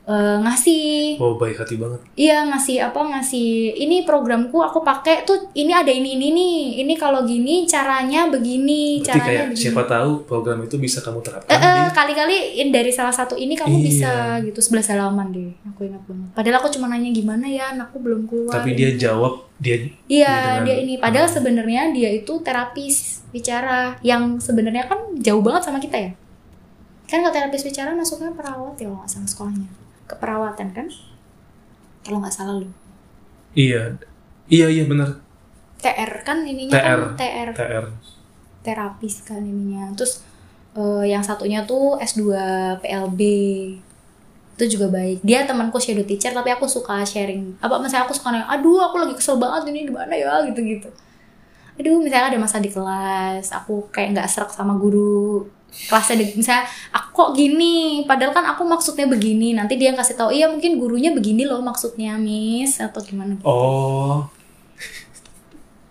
eh, ngasih. Oh, baik hati banget. Iya ngasih apa ngasih ini programku aku pakai tuh ini ada ini ini nih ini kalau gini caranya begini Berarti caranya kayak begini. siapa tahu program itu bisa kamu Eh, terapkan eh, di kali-kali dari salah satu ini kamu Iya. bisa gitu sebelah halaman deh aku ingat banget padahal aku cuma nanya gimana ya anakku belum keluar tapi dia jawab dia iya dengan- dia ini. Padahal Hmm. sebenarnya dia itu terapis bicara yang sebenarnya kan jauh banget sama kita ya. Kan kalau terapis bicara masuknya perawat ya kalau nggak salah sekolahnya. Keperawatan kan? Kalau nggak salah lu. Iya. Iya iya benar. TR kan ininya TR. kan TR TR terapis kan ininya. Terus eh, yang satunya tuh S2 PLB itu juga baik. Dia temanku shadow teacher tapi aku suka sharing. Apa misalnya aku suka nanya aduh aku lagi kesel banget ini di mana ya? gitu gitu aduh misalnya ada masa di kelas aku kayak nggak serak sama guru kelasnya di- misalnya aku kok gini? Padahal kan aku maksudnya begini. Nanti dia kasih tahu iya mungkin gurunya begini loh maksudnya miss atau gimana oh.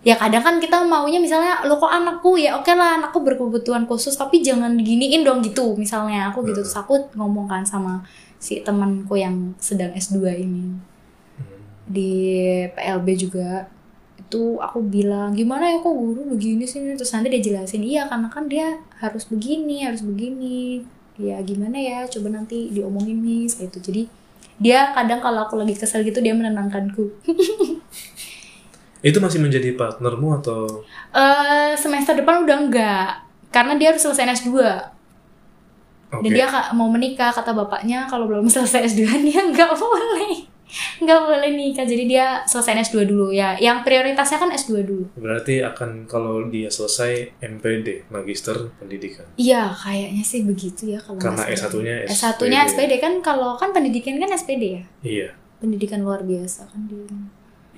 Ya kadang kan kita maunya misalnya lo kok anakku? Ya oke lah anakku berkebutuhan khusus tapi jangan diginiin dong gitu misalnya. Aku gitu. Terus aku ngomong kan sama si temanku yang sedang S2 ini. Hmm. di PLB juga. Itu aku bilang gimana ya kok guru begini sih? Terus nanti dia jelasin iya karena kan dia harus begini harus begini. Ya gimana ya? Coba nanti diomongin nih gitu. Jadi dia kadang kalau aku lagi kesel gitu dia menenangkanku. Itu masih menjadi partnermu atau? Eh semester depan udah enggak. Karena dia harus selesai S2 oke. Dan dia mau menikah kata bapaknya kalau belum selesai S2 dia nggak boleh. Nggak boleh nikah. Jadi dia selesai S2 dulu ya. Yang prioritasnya kan S2 dulu. Berarti akan kalau dia selesai MPD Magister Pendidikan. Iya kayaknya sih begitu ya kalau Karena nggak salah. S1-nya S1-nya SPD. Kan kalau kan pendidikan kan SPD ya? Iya. Pendidikan luar biasa kan dia.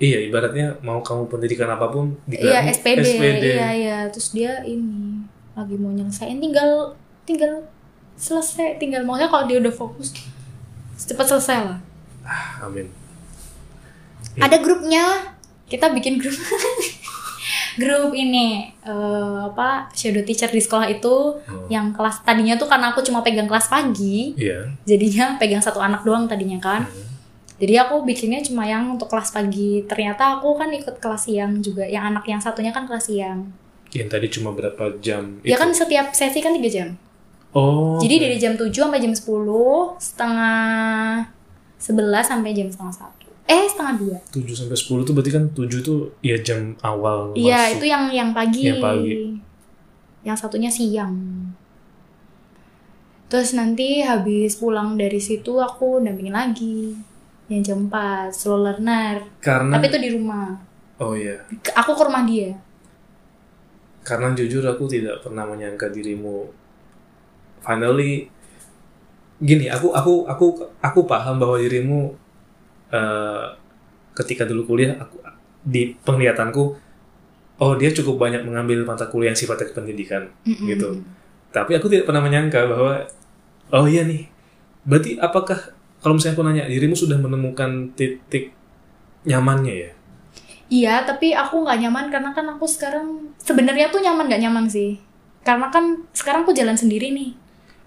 Iya ibaratnya mau kamu pendidikan apa pun iya SPD, SPD. iya iya. Terus dia ini lagi mau nyelesain tinggal tinggal selesai tinggal maksudnya kalau dia udah fokus cepat selesai lah Ah, amin Iya. ada grupnya kita bikin grup grup ini eh, apa shadow teacher di sekolah itu Oh. yang kelas tadinya tuh karena aku cuma pegang kelas pagi Iya. jadinya pegang satu anak doang tadinya kan Hmm. jadi aku bikinnya cuma yang untuk kelas pagi ternyata aku kan ikut kelas siang juga yang anak yang satunya kan kelas siang Yang tadi cuma berapa jam? ya itu? kan setiap sesi kan 3 jam Oh. jadi oke. dari jam 7 sampai jam 10 setengah 11 sampai jam setengah satu eh setengah dua 7 sampai 10 tuh berarti kan 7 tuh ya jam awal iya masuk. itu yang yang pagi Yang pagi. yang satunya siang terus nanti habis pulang dari situ aku dampingin lagi yang jam 4 slow learner Karena tapi itu di rumah oh iya, aku ke rumah dia karena jujur aku tidak pernah menyangka dirimu finally gini, aku aku aku aku paham bahwa dirimu eh, ketika dulu kuliah aku di penglihatanku oh dia cukup banyak mengambil mata kuliah yang sifatnya pendidikan Mm-mm. gitu. Tapi aku tidak pernah menyangka bahwa oh iya nih. Berarti apakah kalau misalnya aku nanya dirimu sudah menemukan titik nyamannya ya? Iya, tapi aku nggak nyaman karena kan aku sekarang sebenarnya tuh nyaman nggak nyaman sih. Karena kan sekarang aku jalan sendiri nih.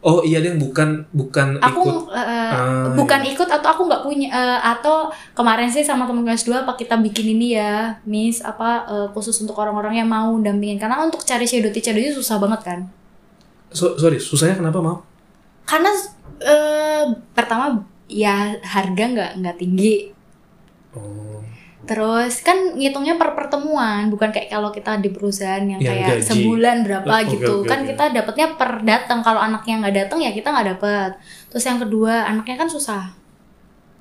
Oh iya dia bukan bukan Aku ikut. eh, Ah, bukan ikut atau aku nggak punya eh, atau kemarin sih sama teman kelas 2 apa kita bikin ini ya, Miss apa eh, khusus untuk orang-orang yang mau dampingin. Karena untuk cari shadow teacher itu susah banget kan. So- sorry susahnya kenapa mau? Karena eh, pertama ya harga nggak nggak tinggi. Oh Terus kan ngitungnya per pertemuan, bukan kayak kalau kita di perusahaan yang Yang kayak gaji. sebulan berapa Oh, gitu. oke, kan oke. kita dapatnya per datang. Kalau anaknya nggak datang ya kita nggak dapet. Terus yang kedua anaknya kan susah.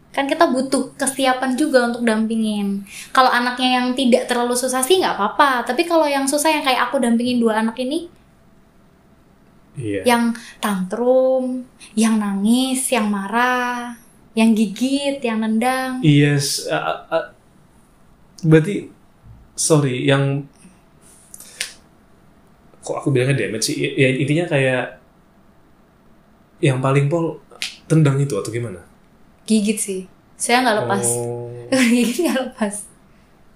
Kan kita butuh kesiapan juga untuk dampingin. Kalau anaknya yang tidak terlalu susah sih nggak apa-apa. Tapi kalau yang susah yang kayak aku dampingin dua anak ini, iya. yang tantrum, yang nangis, yang marah, yang gigit, yang nendang. Yes. a- a- berarti sorry yang kok aku bilangnya damage sih? Ya intinya kayak yang paling pol tendang itu atau gimana? Gigit sih. Saya nggak lepas. Oh, gigit nggak lepas.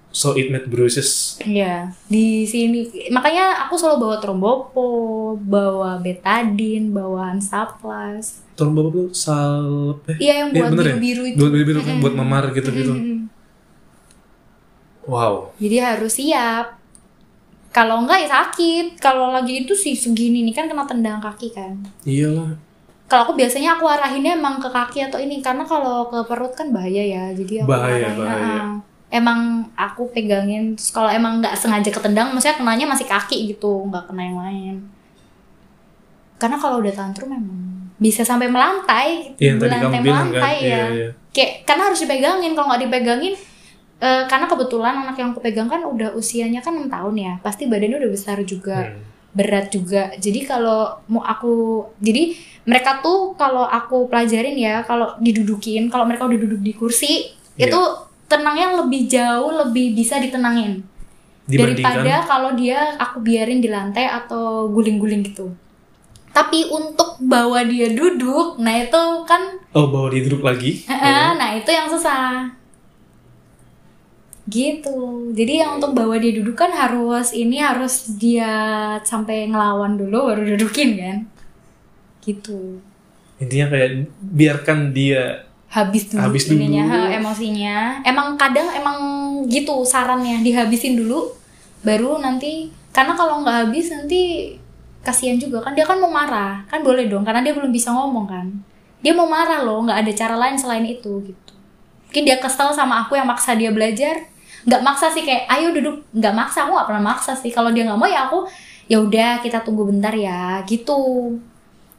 so it made bruises. Iya, di sini makanya aku selalu bawa trombopo, bawa betadine, bawa ansaplas. Bapak tuh salep eh, Iya yang Iya, buat ya? biru-biru itu. buat biru kan buat memar gitu-gitu. Mm-mm. Wow. Jadi harus siap. Kalau enggak ya sakit. Kalau lagi itu sih segini nih kan kena tendang kaki kan. Iyalah. Kalau aku biasanya aku arahinnya emang ke kaki atau ini karena kalau ke perut kan bahaya ya. Jadi aku Bahaya, bahaya. ah. Emang aku pegangin kalau emang nggak sengaja ketendang maksudnya kenanya masih kaki gitu, nggak kena yang lain. Karena kalau udah tantrum memang bisa sampai melantai, Iya, melantai bilang kan. melantai ya. Iya, iya. Kayak karena harus dipegangin kalau nggak dipegangin eh, karena kebetulan anak yang aku pegang kan udah usianya kan 6 tahun ya, pasti badannya udah besar juga Hmm. berat juga. Jadi kalau mau aku jadi mereka tuh kalau aku pelajarin ya, kalau didudukin, kalau mereka udah duduk di kursi, Iya. itu tenangnya lebih jauh, lebih bisa ditenangin daripada kalau dia aku biarin di lantai atau guling-guling gitu. Tapi untuk bawa dia duduk, nah itu kan oh bawa dia duduk lagi. nah itu yang susah. Gitu. Jadi yang untuk bawa dia duduk kan harus ini harus dia sampai ngelawan dulu baru dudukin kan. Gitu. Intinya kayak biarkan dia Habis dulu Habis dulu. ininya, emosinya. Emang kadang emang gitu sarannya dihabisin dulu baru nanti karena kalau nggak habis nanti kasihan juga kan dia kan mau marah kan boleh dong karena dia belum bisa ngomong kan dia mau marah loh nggak ada cara lain selain itu gitu mungkin dia kesel sama aku yang maksa dia belajar nggak maksa sih kayak ayo duduk. Nggak maksa aku nggak pernah maksa sih. Kalau dia nggak mau ya aku ya udah kita tunggu bentar ya gitu.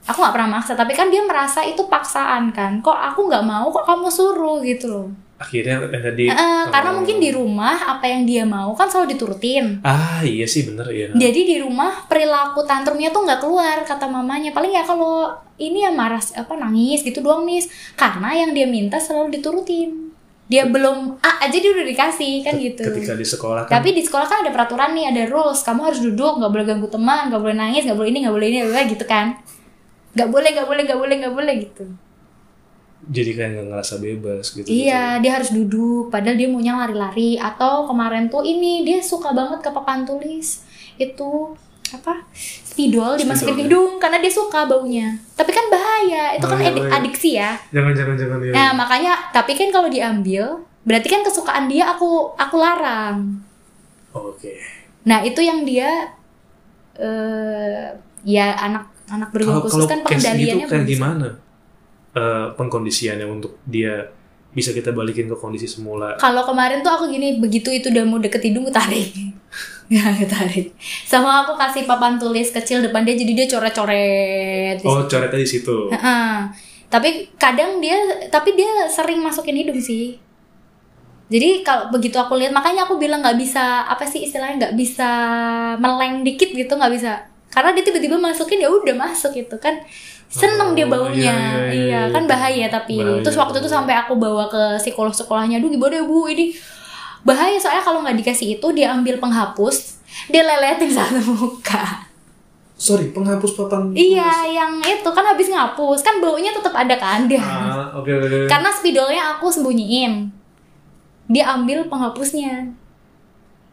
Aku nggak pernah maksa tapi kan dia merasa itu paksaan kan. Kok aku nggak mau? Kok kamu suruh? Gitu loh. Akhirnya yang tadi Eh, karena oh. mungkin di rumah apa yang dia mau kan selalu diturutin. Ah iya sih bener ya jadi di rumah perilaku tantrumnya tuh nggak keluar kata mamanya. Paling ya kalau ini ya marah apa nangis gitu doang nih karena yang dia minta selalu diturutin dia belum ah aja dia udah dikasih kan gitu ketika di sekolah kan tapi di sekolah kan ada peraturan nih ada rules kamu harus duduk nggak boleh ganggu teman nggak boleh nangis nggak boleh ini nggak boleh ini boleh gitu kan nggak boleh nggak boleh nggak boleh nggak boleh gitu jadi kayak nggak ngerasa bebas gitu. Iya, dia harus duduk. Padahal dia maunya lari-lari. Atau kemarin tuh ini dia suka banget ke papan tulis itu apa spidol dimasukin Spidol, ya. hidung karena dia suka baunya. Tapi kan bahaya. Itu kan Bahaya, edik- bahaya. adiksi ya. Jangan jangan jangan ya. Nah makanya tapi kan kalau diambil berarti kan kesukaan dia aku aku larang. Oke. Nah itu yang dia eh ya anak anak Kalau khusus kalau kan pengendaliannya kayak belum bisa. gimana? Eh, pengkondisiannya untuk dia bisa kita balikin ke kondisi semula. Kalau kemarin tuh aku gini, begitu itu udah mau deket hidung, gue tarik. Ya, gue tarik. Sama aku kasih papan tulis kecil depan dia, jadi dia coret-coret. Oh, coretnya di situ. Heeh. Tapi kadang dia, tapi dia sering masukin hidung sih. Jadi kalau begitu aku lihat, makanya aku bilang nggak bisa apa sih istilahnya nggak bisa meleng dikit gitu nggak bisa. Karena dia tiba-tiba masukin ya udah masuk gitu kan. Seneng dia Oh, baunya, iya, iya, iya, iya iya. kan bahaya tapi. Bahaya. Terus waktu itu sampai aku bawa ke psikolog sekolahnya, duh gimana ya bu ini bahaya soalnya kalau nggak dikasih itu dia ambil penghapus, dia leletin satu muka. Sorry, penghapus papan. Iya, yang itu kan habis ngapus, kan baunya tetap ada kan dia. Ah, oke. oke. Karena spidolnya aku sembunyiin. Dia ambil penghapusnya.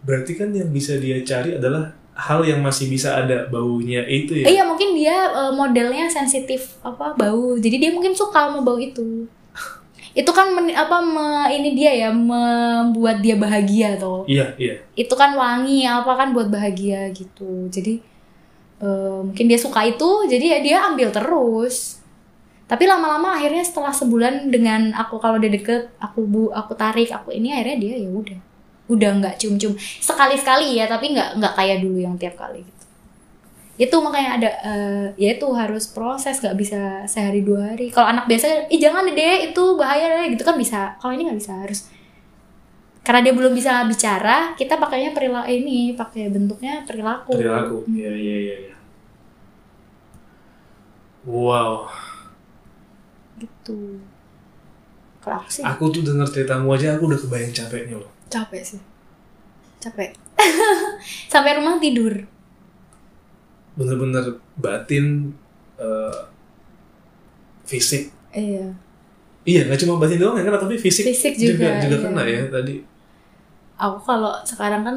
Berarti kan yang bisa dia cari adalah hal yang masih bisa ada baunya itu ya. Iya, mungkin dia eh, modelnya sensitif apa bau. Jadi dia mungkin suka sama bau itu. itu kan men- apa me- ini dia ya membuat dia bahagia tuh. Iya, iya. Itu kan wangi apa kan buat bahagia gitu. Jadi eh, mungkin dia suka itu, jadi ya dia ambil terus. Tapi lama-lama akhirnya setelah sebulan dengan aku kalau dia deket, aku bu, aku tarik, aku ini akhirnya dia ya udah, udah nggak cium-cium sekali-sekali ya, tapi nggak nggak kayak dulu yang tiap kali gitu. Itu makanya ada, eh, ya itu harus proses, nggak bisa sehari dua hari. Kalau anak biasa, ih jangan deh, itu bahaya deh, gitu kan bisa. Kalau ini nggak bisa, harus karena dia belum bisa bicara, kita pakainya perilaku ini, pakai bentuknya perilaku. Perilaku. Hmm. Iya, iya, iya, iya. Wow, Gitu. Kalau aku sih aku tuh denger ceritamu aja aku udah kebayang capeknya loh. Capek sih. Capek. Sampai rumah tidur. Bener-bener batin, eh, fisik. Iya. Iya, nggak cuma batin doang ya kan, tapi fisik, Fisik juga juga, juga iya. kena ya tadi. Aku kalau sekarang kan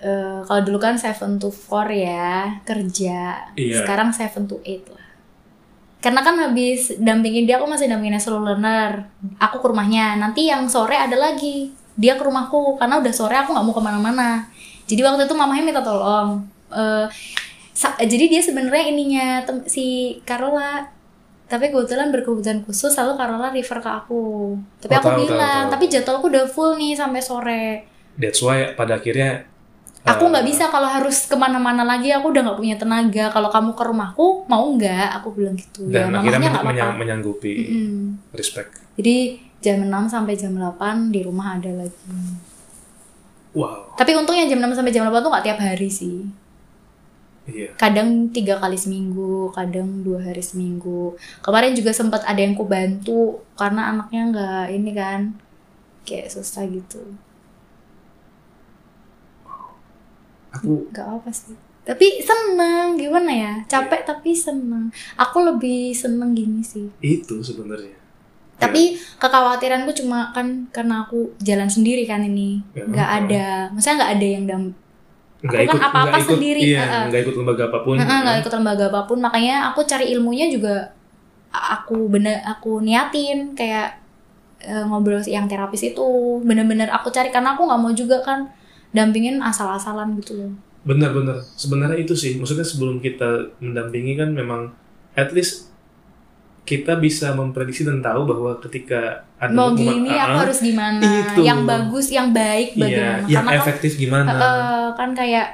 eh, kalau dulu kan 7 to 4 ya kerja. Iya. Sekarang 7 to 8 lah. Karena kan habis dampingin dia aku masih dampingin slow learner. Aku ke rumahnya. Nanti yang sore ada lagi. Dia ke rumahku karena udah sore aku nggak mau ke mana-mana. Jadi waktu itu mamanya minta tolong. Eh, sa- jadi dia sebenarnya ininya si Carola tapi kebetulan berkebutuhan khusus lalu Carola refer ke aku tapi Oh, aku tahu, tahu, bilang tahu. tapi jadwalku udah full nih sampai sore That's why pada akhirnya aku eh, nggak bisa kalau harus ke mana-mana lagi aku udah nggak punya tenaga kalau kamu ke rumahku mau nggak aku bilang gitu dan ya akhirnya menyang- menyanggupi Mm-mm. respect. jadi jam 6 sampai jam 8 di rumah ada lagi Wow, tapi untungnya jam 6 sampai jam 8 tuh nggak tiap hari sih iya. kadang tiga kali seminggu, kadang dua hari seminggu. Kemarin juga sempat ada yang ku bantu karena anaknya nggak ini kan kayak susah gitu. Aku Gak apa sih. Tapi seneng gimana ya? Capek tapi seneng. Aku lebih seneng gini sih. itu sebenarnya. Tapi kekhawatiranku cuma kan karena aku jalan sendiri kan ini, Ya, nggak ada, maksudnya nggak ada yang dam, nggak Aku kan ikut apa-apa nggak ikut, sendiri, Iya, heeh. nggak ikut lembaga apa pun. Heeh, nggak ikut lembaga apa pun makanya aku cari ilmunya juga aku bener aku niatin kayak eh, ngobrol yang terapis itu bener-bener aku cari karena aku nggak mau juga kan dampingin asal-asalan gitu loh Benar-benar. Sebenarnya itu sih. Maksudnya sebelum kita mendampingi kan memang at least kita bisa memprediksi dan tahu bahwa ketika ada mau gini AA, aku harus gimana Itu. yang bagus yang baik iya, bagaimana yang karena kan efektif gimana? eh, kan kayak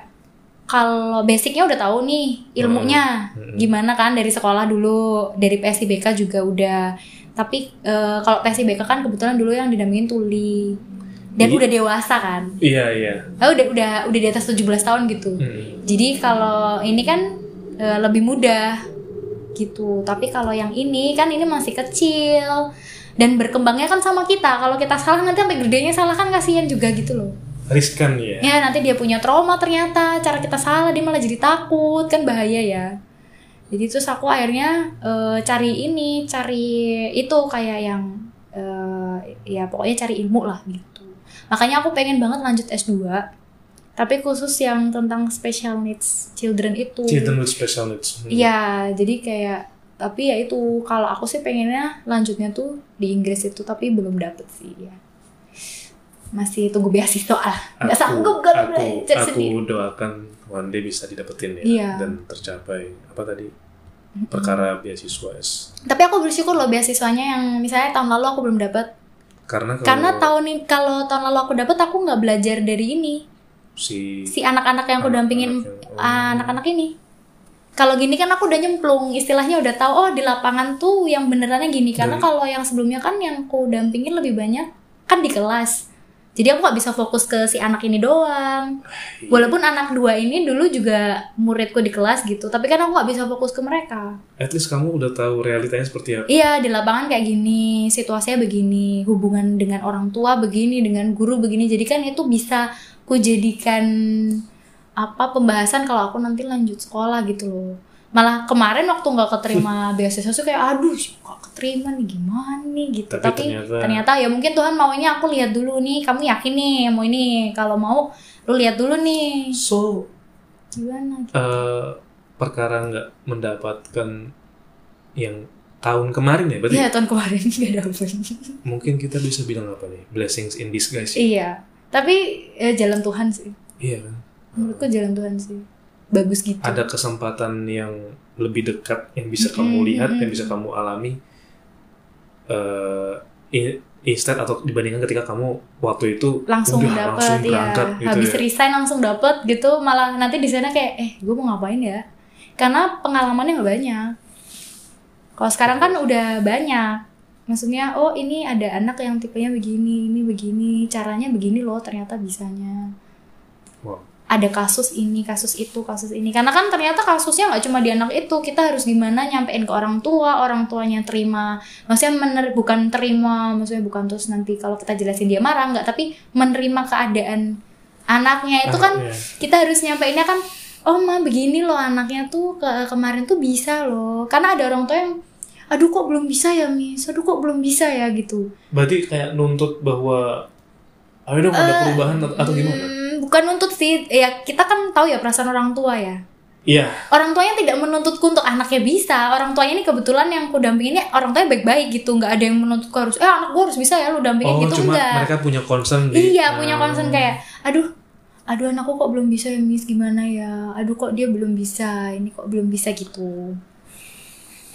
kalau basicnya udah tahu nih ilmunya Hmm. gimana kan dari sekolah dulu dari PSIBK juga udah tapi eh, kalau PSIBK kan kebetulan dulu yang didampingin Tuli dan Jadi- udah dewasa kan Iya, iya. Ah, udah udah udah di atas 17 tahun gitu Hmm. jadi kalau ini kan eh, lebih mudah gitu. Tapi kalau yang ini kan ini masih kecil. Dan berkembangnya kan sama kita. Kalau kita salah nanti sampai gedenya salah kan kasihan juga gitu loh. Riskan ya. ya nanti dia punya trauma ternyata. Cara kita salah dia malah jadi takut. Kan bahaya ya. Jadi terus aku akhirnya eh, cari ini cari itu kayak yang ya pokoknya cari ilmu lah gitu. Makanya aku pengen banget lanjut S2 tapi khusus yang tentang special needs children itu Children with special needs. Hmm. Iya, jadi kayak tapi ya itu kalau aku sih pengennya lanjutnya tuh di Inggris itu tapi belum dapet sih ya. Masih tunggu beasiswa lah. Nggak sanggup kalau aku, aku sendiri. doakan one day bisa didapetin ya Iya. dan tercapai apa tadi perkara beasiswa S. Tapi aku bersyukur loh beasiswanya yang misalnya tahun lalu aku belum dapat. Karena kalau Karena tahun ini kalau tahun lalu aku dapat aku nggak belajar dari ini. Si Si anak-anak yang aku dampingin Anak-anak ah, anak-anak ini. Kalau gini kan aku udah nyemplung, istilahnya udah tahu oh di lapangan tuh yang benerannya gini. Karena kalau yang sebelumnya kan yang aku dampingin lebih banyak kan di kelas. Jadi aku nggak bisa fokus ke si anak ini doang. Iya. Walaupun anak dua ini dulu juga muridku di kelas gitu, tapi kan aku nggak bisa fokus ke mereka. at least kamu udah tahu realitanya seperti apa. Iya di lapangan kayak gini, situasinya begini, hubungan dengan orang tua begini, dengan guru begini. Jadi kan itu bisa ku jadikan apa pembahasan kalau aku nanti lanjut sekolah gitu loh. Malah kemarin waktu nggak keterima beasiswa tuh kayak aduh kok keterima nih gimana nih gitu. Tapi Tapi, ternyata- ternyata... ya mungkin Tuhan maunya aku lihat dulu nih, kamu yakin nih mau ini. Kalau mau lu lihat dulu nih So gimana. eh, perkara nggak mendapatkan yang tahun kemarin ya berarti Iya tahun kemarin nggak dapet. mungkin kita bisa bilang apa nih blessings in disguise ya? Iya, tapi ya, jalan Tuhan sih. iya kan Menurutku jalan Tuhan sih. Bagus gitu. ada kesempatan yang lebih dekat yang bisa kamu Mm-mm, lihat yang bisa kamu alami eh in- instead atau dibandingkan ketika kamu waktu itu langsung udah dapet langsung ya. berangkat gitu Habis ya. resign langsung dapet gitu, malah nanti di sana kayak eh gue mau ngapain ya? Karena pengalamannya nggak banyak. Kalau sekarang kan udah banyak. Maksudnya, oh ini ada anak yang tipenya begini, ini begini, caranya begini loh ternyata bisanya. Wow. Ada kasus ini, kasus itu, kasus ini. Karena kan ternyata kasusnya nggak cuma di anak itu, kita harus gimana nyampein ke orang tua, orang tuanya terima. Maksudnya mener, bukan terima, maksudnya bukan terus nanti kalau kita jelasin dia marah nggak, tapi menerima keadaan anaknya. Itu kan Anaknya. kita harus nyampeinnya kan oh ma begini loh anaknya tuh ke kemarin tuh bisa loh. Karena ada orang tua yang aduh kok belum bisa ya mis aduh kok belum bisa ya? Gitu. Berarti kayak nuntut bahwa ayo dong ada perubahan atau, atau gimana? Hmm, bukan nuntut sih ya kita kan tahu ya perasaan orang tua ya. Iya. Orang tuanya tidak menuntutku untuk anaknya bisa. Orang tuanya ini kebetulan yang aku dampingin ini orang tuanya baik-baik gitu. Nggak ada yang menuntutku harus eh anak gue harus bisa ya lu dampingin oh gitu cuma enggak. mereka punya concern di Iya punya Ah. concern kayak, aduh, aduh anakku kok belum bisa ya miss? Gimana ya, aduh kok dia belum bisa, ini kok belum bisa? Gitu.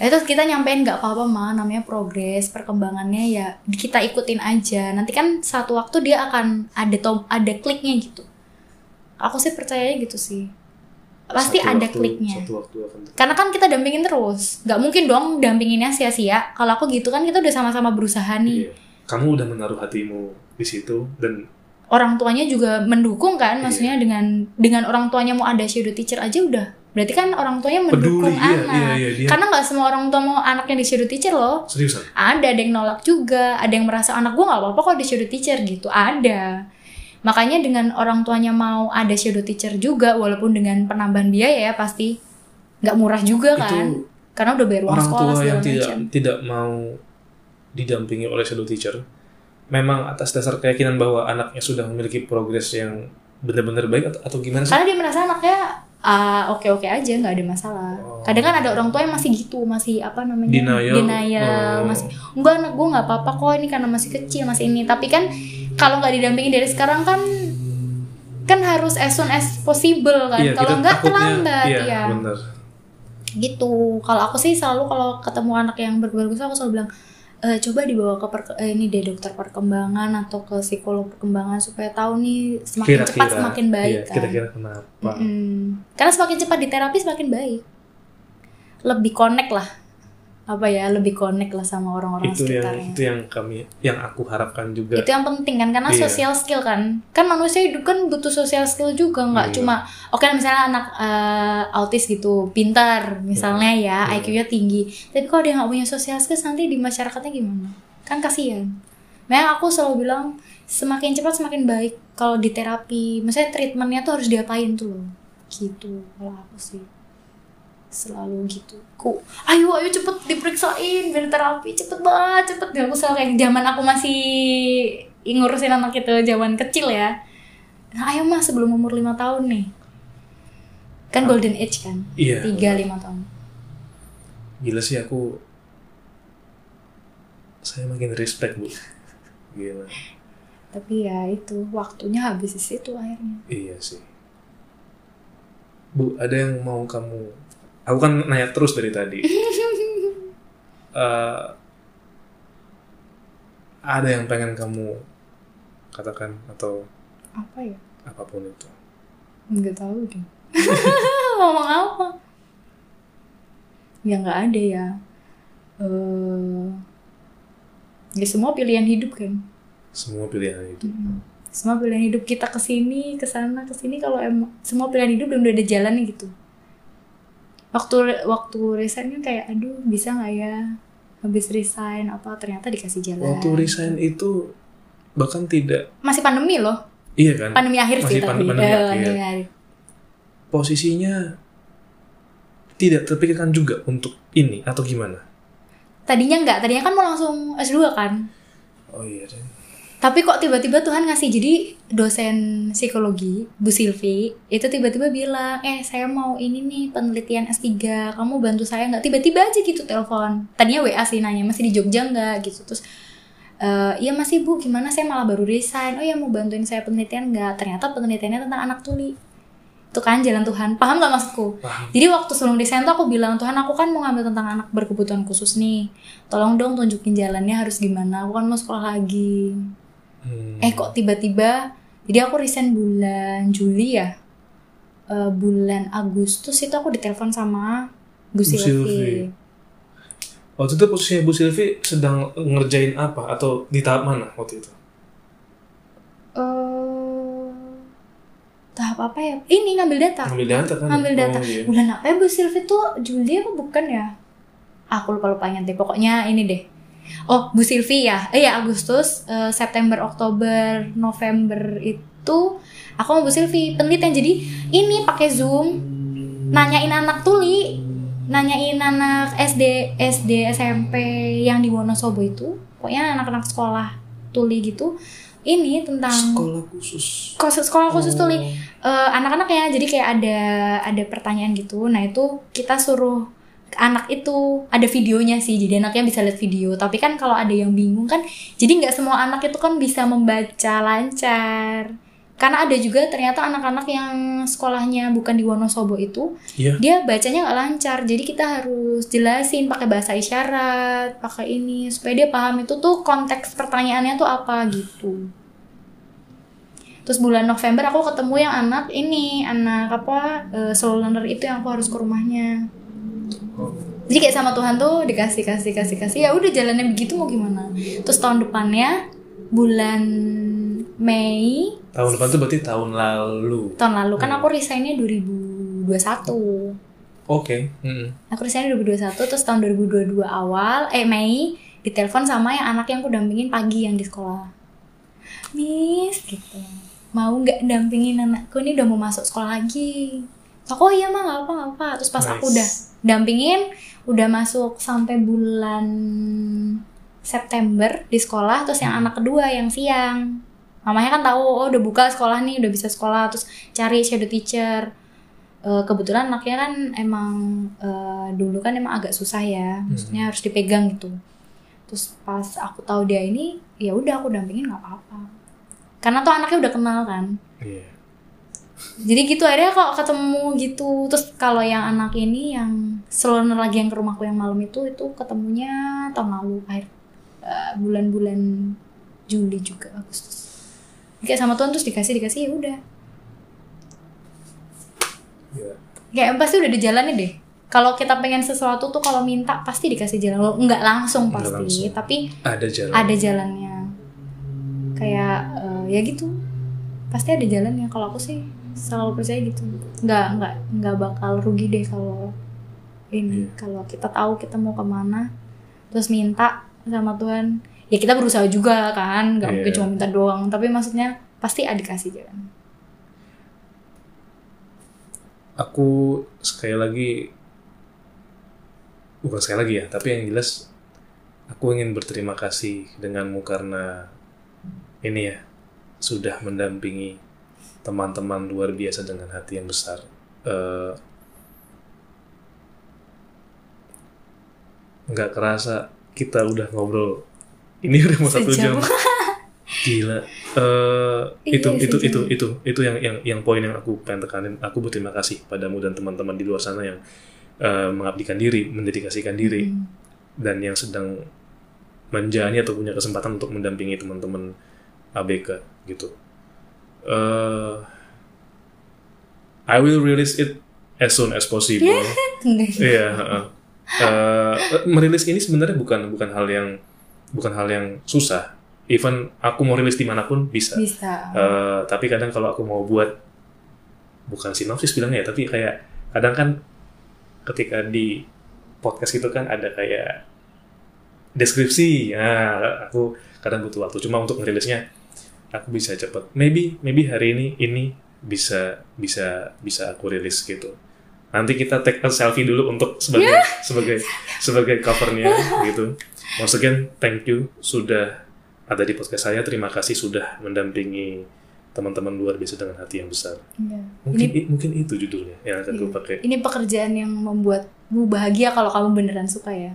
Ya, terus kita nyampein nggak apa-apa mah, namanya progres, perkembangannya ya kita ikutin aja. Nanti kan satu waktu dia akan ada tom ada kliknya gitu. Aku sih percayanya gitu sih. Pasti Satu ada waktu- kliknya. satu waktu akan Karena kan kita dampingin terus, nggak mungkin dong dampinginnya sia-sia. Kalau aku gitu kan kita udah sama-sama berusaha nih. Iya. kamu udah menaruh hatimu di situ dan orang tuanya juga mendukung kan Iya. maksudnya dengan dengan orang tuanya mau ada shadow teacher aja udah berarti kan orang tuanya mendukung peduli iya, anak iya, iya, dia karena nggak semua orang tua mau anaknya di shadow teacher loh seriusan ada ada yang nolak juga ada yang merasa anak gua nggak apa-apa kok di shadow teacher gitu ada makanya dengan orang tuanya mau ada shadow teacher juga walaupun dengan penambahan biaya ya pasti nggak murah juga kan itu karena udah bayar uang orang sekolah tua yang tidak macam tidak mau didampingi oleh shadow teacher memang atas dasar keyakinan bahwa anaknya sudah memiliki progres yang benar-benar baik atau, atau gimana sih? karena dia merasa anaknya ah, oke-oke aja nggak ada masalah Oh. kadang kan ada orang tua yang masih gitu masih apa namanya Denial. denial, Oh. masih enggak anak gue nggak apa-apa kok ini karena masih kecil masih ini tapi kan kalau nggak didampingi dari sekarang kan kan harus as soon as possible kan Iya, kalau nggak terlambat iya, ya benar. gitu kalau aku sih selalu kalau ketemu anak yang berbagus aku selalu bilang "Eh, coba dibawa ke per- eh, ini deh dokter perkembangan atau ke psikolog perkembangan supaya tahu nih semakin cepat semakin baik iya, kan kira-kira kenapa? Mm-mm. Karena semakin cepat di terapi semakin baik. Lebih connect lah. Apa ya, lebih connect lah sama orang-orang itu yang sekitarnya. itu yang kami yang aku harapkan juga. Itu yang penting kan karena Iya. social skill kan. Kan manusia hidup kan butuh social skill juga nggak Iya. cuma oke misalnya anak eh, autis gitu, pintar misalnya ya, Iya. IQ-nya tinggi. Tapi kalau dia nggak punya social skills nanti di masyarakatnya gimana? Kan kasihan. Makanya aku selalu bilang semakin cepat semakin baik kalau di terapi. Misalnya treatmentnya tuh harus diapain tuh loh. Gitu kalau aku sih. Selalu gitu ku ayo ayo cepet diperiksain biar terapi cepet banget cepet aku selalu kayak zaman aku masih ngurusin anak itu zaman kecil ya nah ayo mas sebelum umur lima tahun nih kan golden age kan Iya. tiga lima tahun Gila sih aku saya makin respect bu. Gila. tapi ya itu waktunya habis di situ akhirnya Iya sih. Bu, ada yang mau kamu? Aku kan nanya terus dari tadi. Eh, ada yang pengen kamu katakan atau apa ya? apa pun itu? nggak tahu deh. Ngomong apa? Ya nggak ada ya. Eh ya semua pilihan hidup kan? Semua pilihan itu. semua pilihan hidup kita ke sini ke sana ke sini kalau emang semua pilihan hidup udah ada jalannya gitu waktu waktu resign kan kayak aduh bisa nggak ya habis resign apa ternyata dikasih jalan Waktu resign itu bahkan tidak masih pandemi loh iya kan? pandemi akhir sih Masih pan- tapi pandemi Eh, akhir. pandemi akhir. Posisinya tidak terpikirkan juga untuk ini atau gimana? tadinya nggak tadinya kan mau langsung S2 kan Oh iya deh. Tapi kok tiba-tiba Tuhan ngasih jadi dosen psikologi Bu Silvi itu tiba-tiba bilang, eh saya mau ini nih penelitian S3, kamu bantu saya nggak? Tiba-tiba aja gitu telepon. Tadinya WA sih nanya masih di Jogja nggak gitu terus. "Eh, iya masih bu, gimana saya malah baru resign. Oh ya mau bantuin saya penelitian nggak? Ternyata penelitiannya tentang anak tuli. Itu kan jalan Tuhan. Paham nggak maksudku? Paham. Jadi waktu sebelum resign tuh aku bilang Tuhan aku kan mau ngambil tentang anak berkebutuhan khusus nih. Tolong dong tunjukin jalannya harus gimana. Aku kan mau sekolah lagi Hmm. eh kok tiba-tiba jadi aku resign bulan Juli ya Eh, bulan Agustus itu aku ditelepon sama Bu Bu Silvi Silvi. Waktu itu posisinya Bu Silvi sedang ngerjain apa atau di tahap mana waktu itu? Eh, tahap apa ya ini ngambil data Ngambil data kan? ngambil data Oh, iya. bulan apa ya Bu Silvi tuh Juli apa bukan ya aku lupa lupa deh pokoknya ini deh oh Bu Silvi ya eh ya Agustus eh, September Oktober November itu aku sama Bu Silvi penelitian jadi ini pakai Zoom nanyain anak tuli nanyain anak SD SD SMP yang di Wonosobo itu pokoknya anak-anak sekolah tuli gitu ini tentang Sekolah khusus. khusus sekolah khusus Oh. tuli Eh, anak-anak ya jadi kayak ada ada pertanyaan gitu nah itu kita suruh anak itu ada videonya sih jadi anaknya bisa lihat video. Tapi kan kalau ada yang bingung kan jadi nggak semua anak itu kan bisa membaca lancar. Karena ada juga ternyata anak-anak yang sekolahnya bukan di Wonosobo itu Iya. dia bacanya nggak lancar. Jadi kita harus jelasin pakai bahasa isyarat pakai ini supaya dia paham itu tuh konteks pertanyaannya tuh apa gitu. Terus bulan November aku ketemu yang anak ini anak apa eh, slow learner itu yang aku harus ke rumahnya jadi kayak sama Tuhan tuh dikasih kasih kasih kasih ya udah jalannya begitu mau gimana terus tahun depannya bulan Mei Tahun depan itu berarti tahun lalu. tahun lalu kan Hmm. aku resignnya 2021 Oke. Mm-mm. Aku resign 2021 terus tahun 2022 awal eh Mei ditelepon sama yang anak yang aku dampingin pagi yang di sekolah. Miss gitu. Mau nggak dampingin anakku ini udah mau masuk sekolah lagi. Aku oh iya mah nggak apa nggak apa. Terus pas aku Nice. udah dampingin udah masuk sampai bulan September di sekolah terus yang anak kedua yang siang. Mamanya kan tahu oh udah buka sekolah nih udah bisa sekolah terus cari shadow teacher. Eh, kebetulan anaknya kan emang eh, dulu kan emang agak susah ya, maksudnya harus dipegang gitu. Terus pas aku tahu dia ini, ya udah aku dampingin nggak apa-apa. Karena tuh anaknya udah kenal kan. Iya. Jadi gitu akhirnya kalau ketemu gitu. Terus kalau yang anak ini yang seloner lagi yang ke rumahku yang malam itu itu ketemunya tahun lalu akhir eh, bulan-bulan Juli juga Agustus. Kayak sama Tuhan terus dikasih dikasih ya udah. Iya. Kayak pasti udah di jalannya deh. Kalau kita pengen sesuatu tuh kalau minta pasti dikasih jalan. Walaupun Nggak langsung Nggak pasti, langsung. tapi Ada jalan. ada jalannya. Kayak eh, ya gitu. Pasti ada jalannya. Kalau aku sih selalu percaya gitu. Nggak nggak nggak bakal rugi deh kalau ini. Iya. Kalau kita tahu kita mau ke mana, terus minta sama Tuhan. Ya kita berusaha juga kan. Nggak mungkin Iya. cuma minta doang. Tapi maksudnya pasti ada dikasih jalan. Aku sekali lagi bukan sekali lagi ya tapi yang jelas aku ingin berterima kasih denganmu karena ini ya sudah mendampingi teman-teman luar biasa dengan hati yang besar Eh, nggak kerasa kita udah ngobrol. Ini udah mau satu jam. Gila. Eh, Iya, itu itu itu itu itu yang yang yang poin yang aku pengen tekanin. Aku berterima kasih padamu dan teman-teman di luar sana yang eh, mengabdikan diri mendedikasikan diri Hmm. dan yang sedang menjalani atau punya kesempatan untuk mendampingi teman-teman ABK gitu. Eh, I will release it as soon as possible. Iya. heeh. Eh, merilis ini sebenarnya bukan bukan hal yang bukan hal yang susah. Even aku mau rilis di mana pun bisa. Bisa. Eh, tapi kadang kalau aku mau buat bukan sinopsis bilangnya ya, tapi kayak kadang kan ketika di podcast itu kan ada kayak deskripsi. Nah, aku kadang butuh waktu. Cuma untuk ngerilisnya aku bisa cepet. Maybe maybe hari ini ini bisa bisa bisa aku rilis gitu. Nanti kita take a selfie dulu untuk sebagai sebagai sebagai covernya gitu. Once again, thank you sudah ada di podcast saya. Terima kasih sudah mendampingi teman-teman luar biasa dengan hati yang besar. Iya. Mungkin Ini i- mungkin itu judulnya yang akan gue Iya. pakai. ini pekerjaan yang membuatmu bahagia kalau kamu beneran suka ya.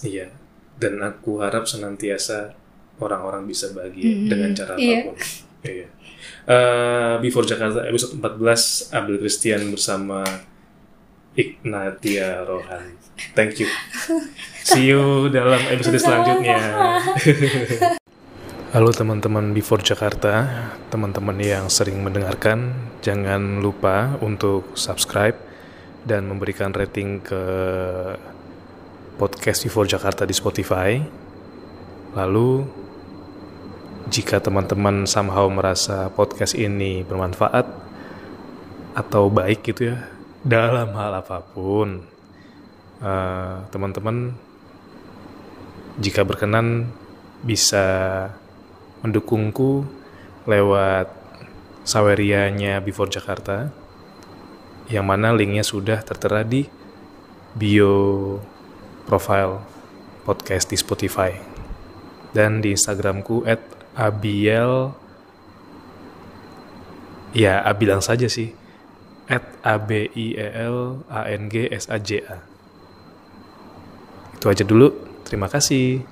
Iya. Dan aku harap senantiasa orang-orang bisa bahagia Mm-mm. dengan cara Iya. apa pun. Iya. Eh, Before Jakarta episode 14 Abdul Christian bersama Ignatia Rohan. Thank you. See you dalam episode selanjutnya. Halo teman-teman Before Jakarta, teman-teman yang sering mendengarkan, jangan lupa untuk subscribe dan memberikan rating ke podcast Before Jakarta di Spotify. Lalu, jika teman-teman somehow merasa podcast ini bermanfaat atau baik gitu ya, dalam hal apa pun, eh, teman-teman jika berkenan bisa mendukungku lewat sawerianya Before Jakarta yang mana linknya sudah tertera di bio profile podcast di Spotify dan di Instagramku at abiel ya abilang saja sih. At a b i e l a n g s a j a. Itu aja dulu. Terima kasih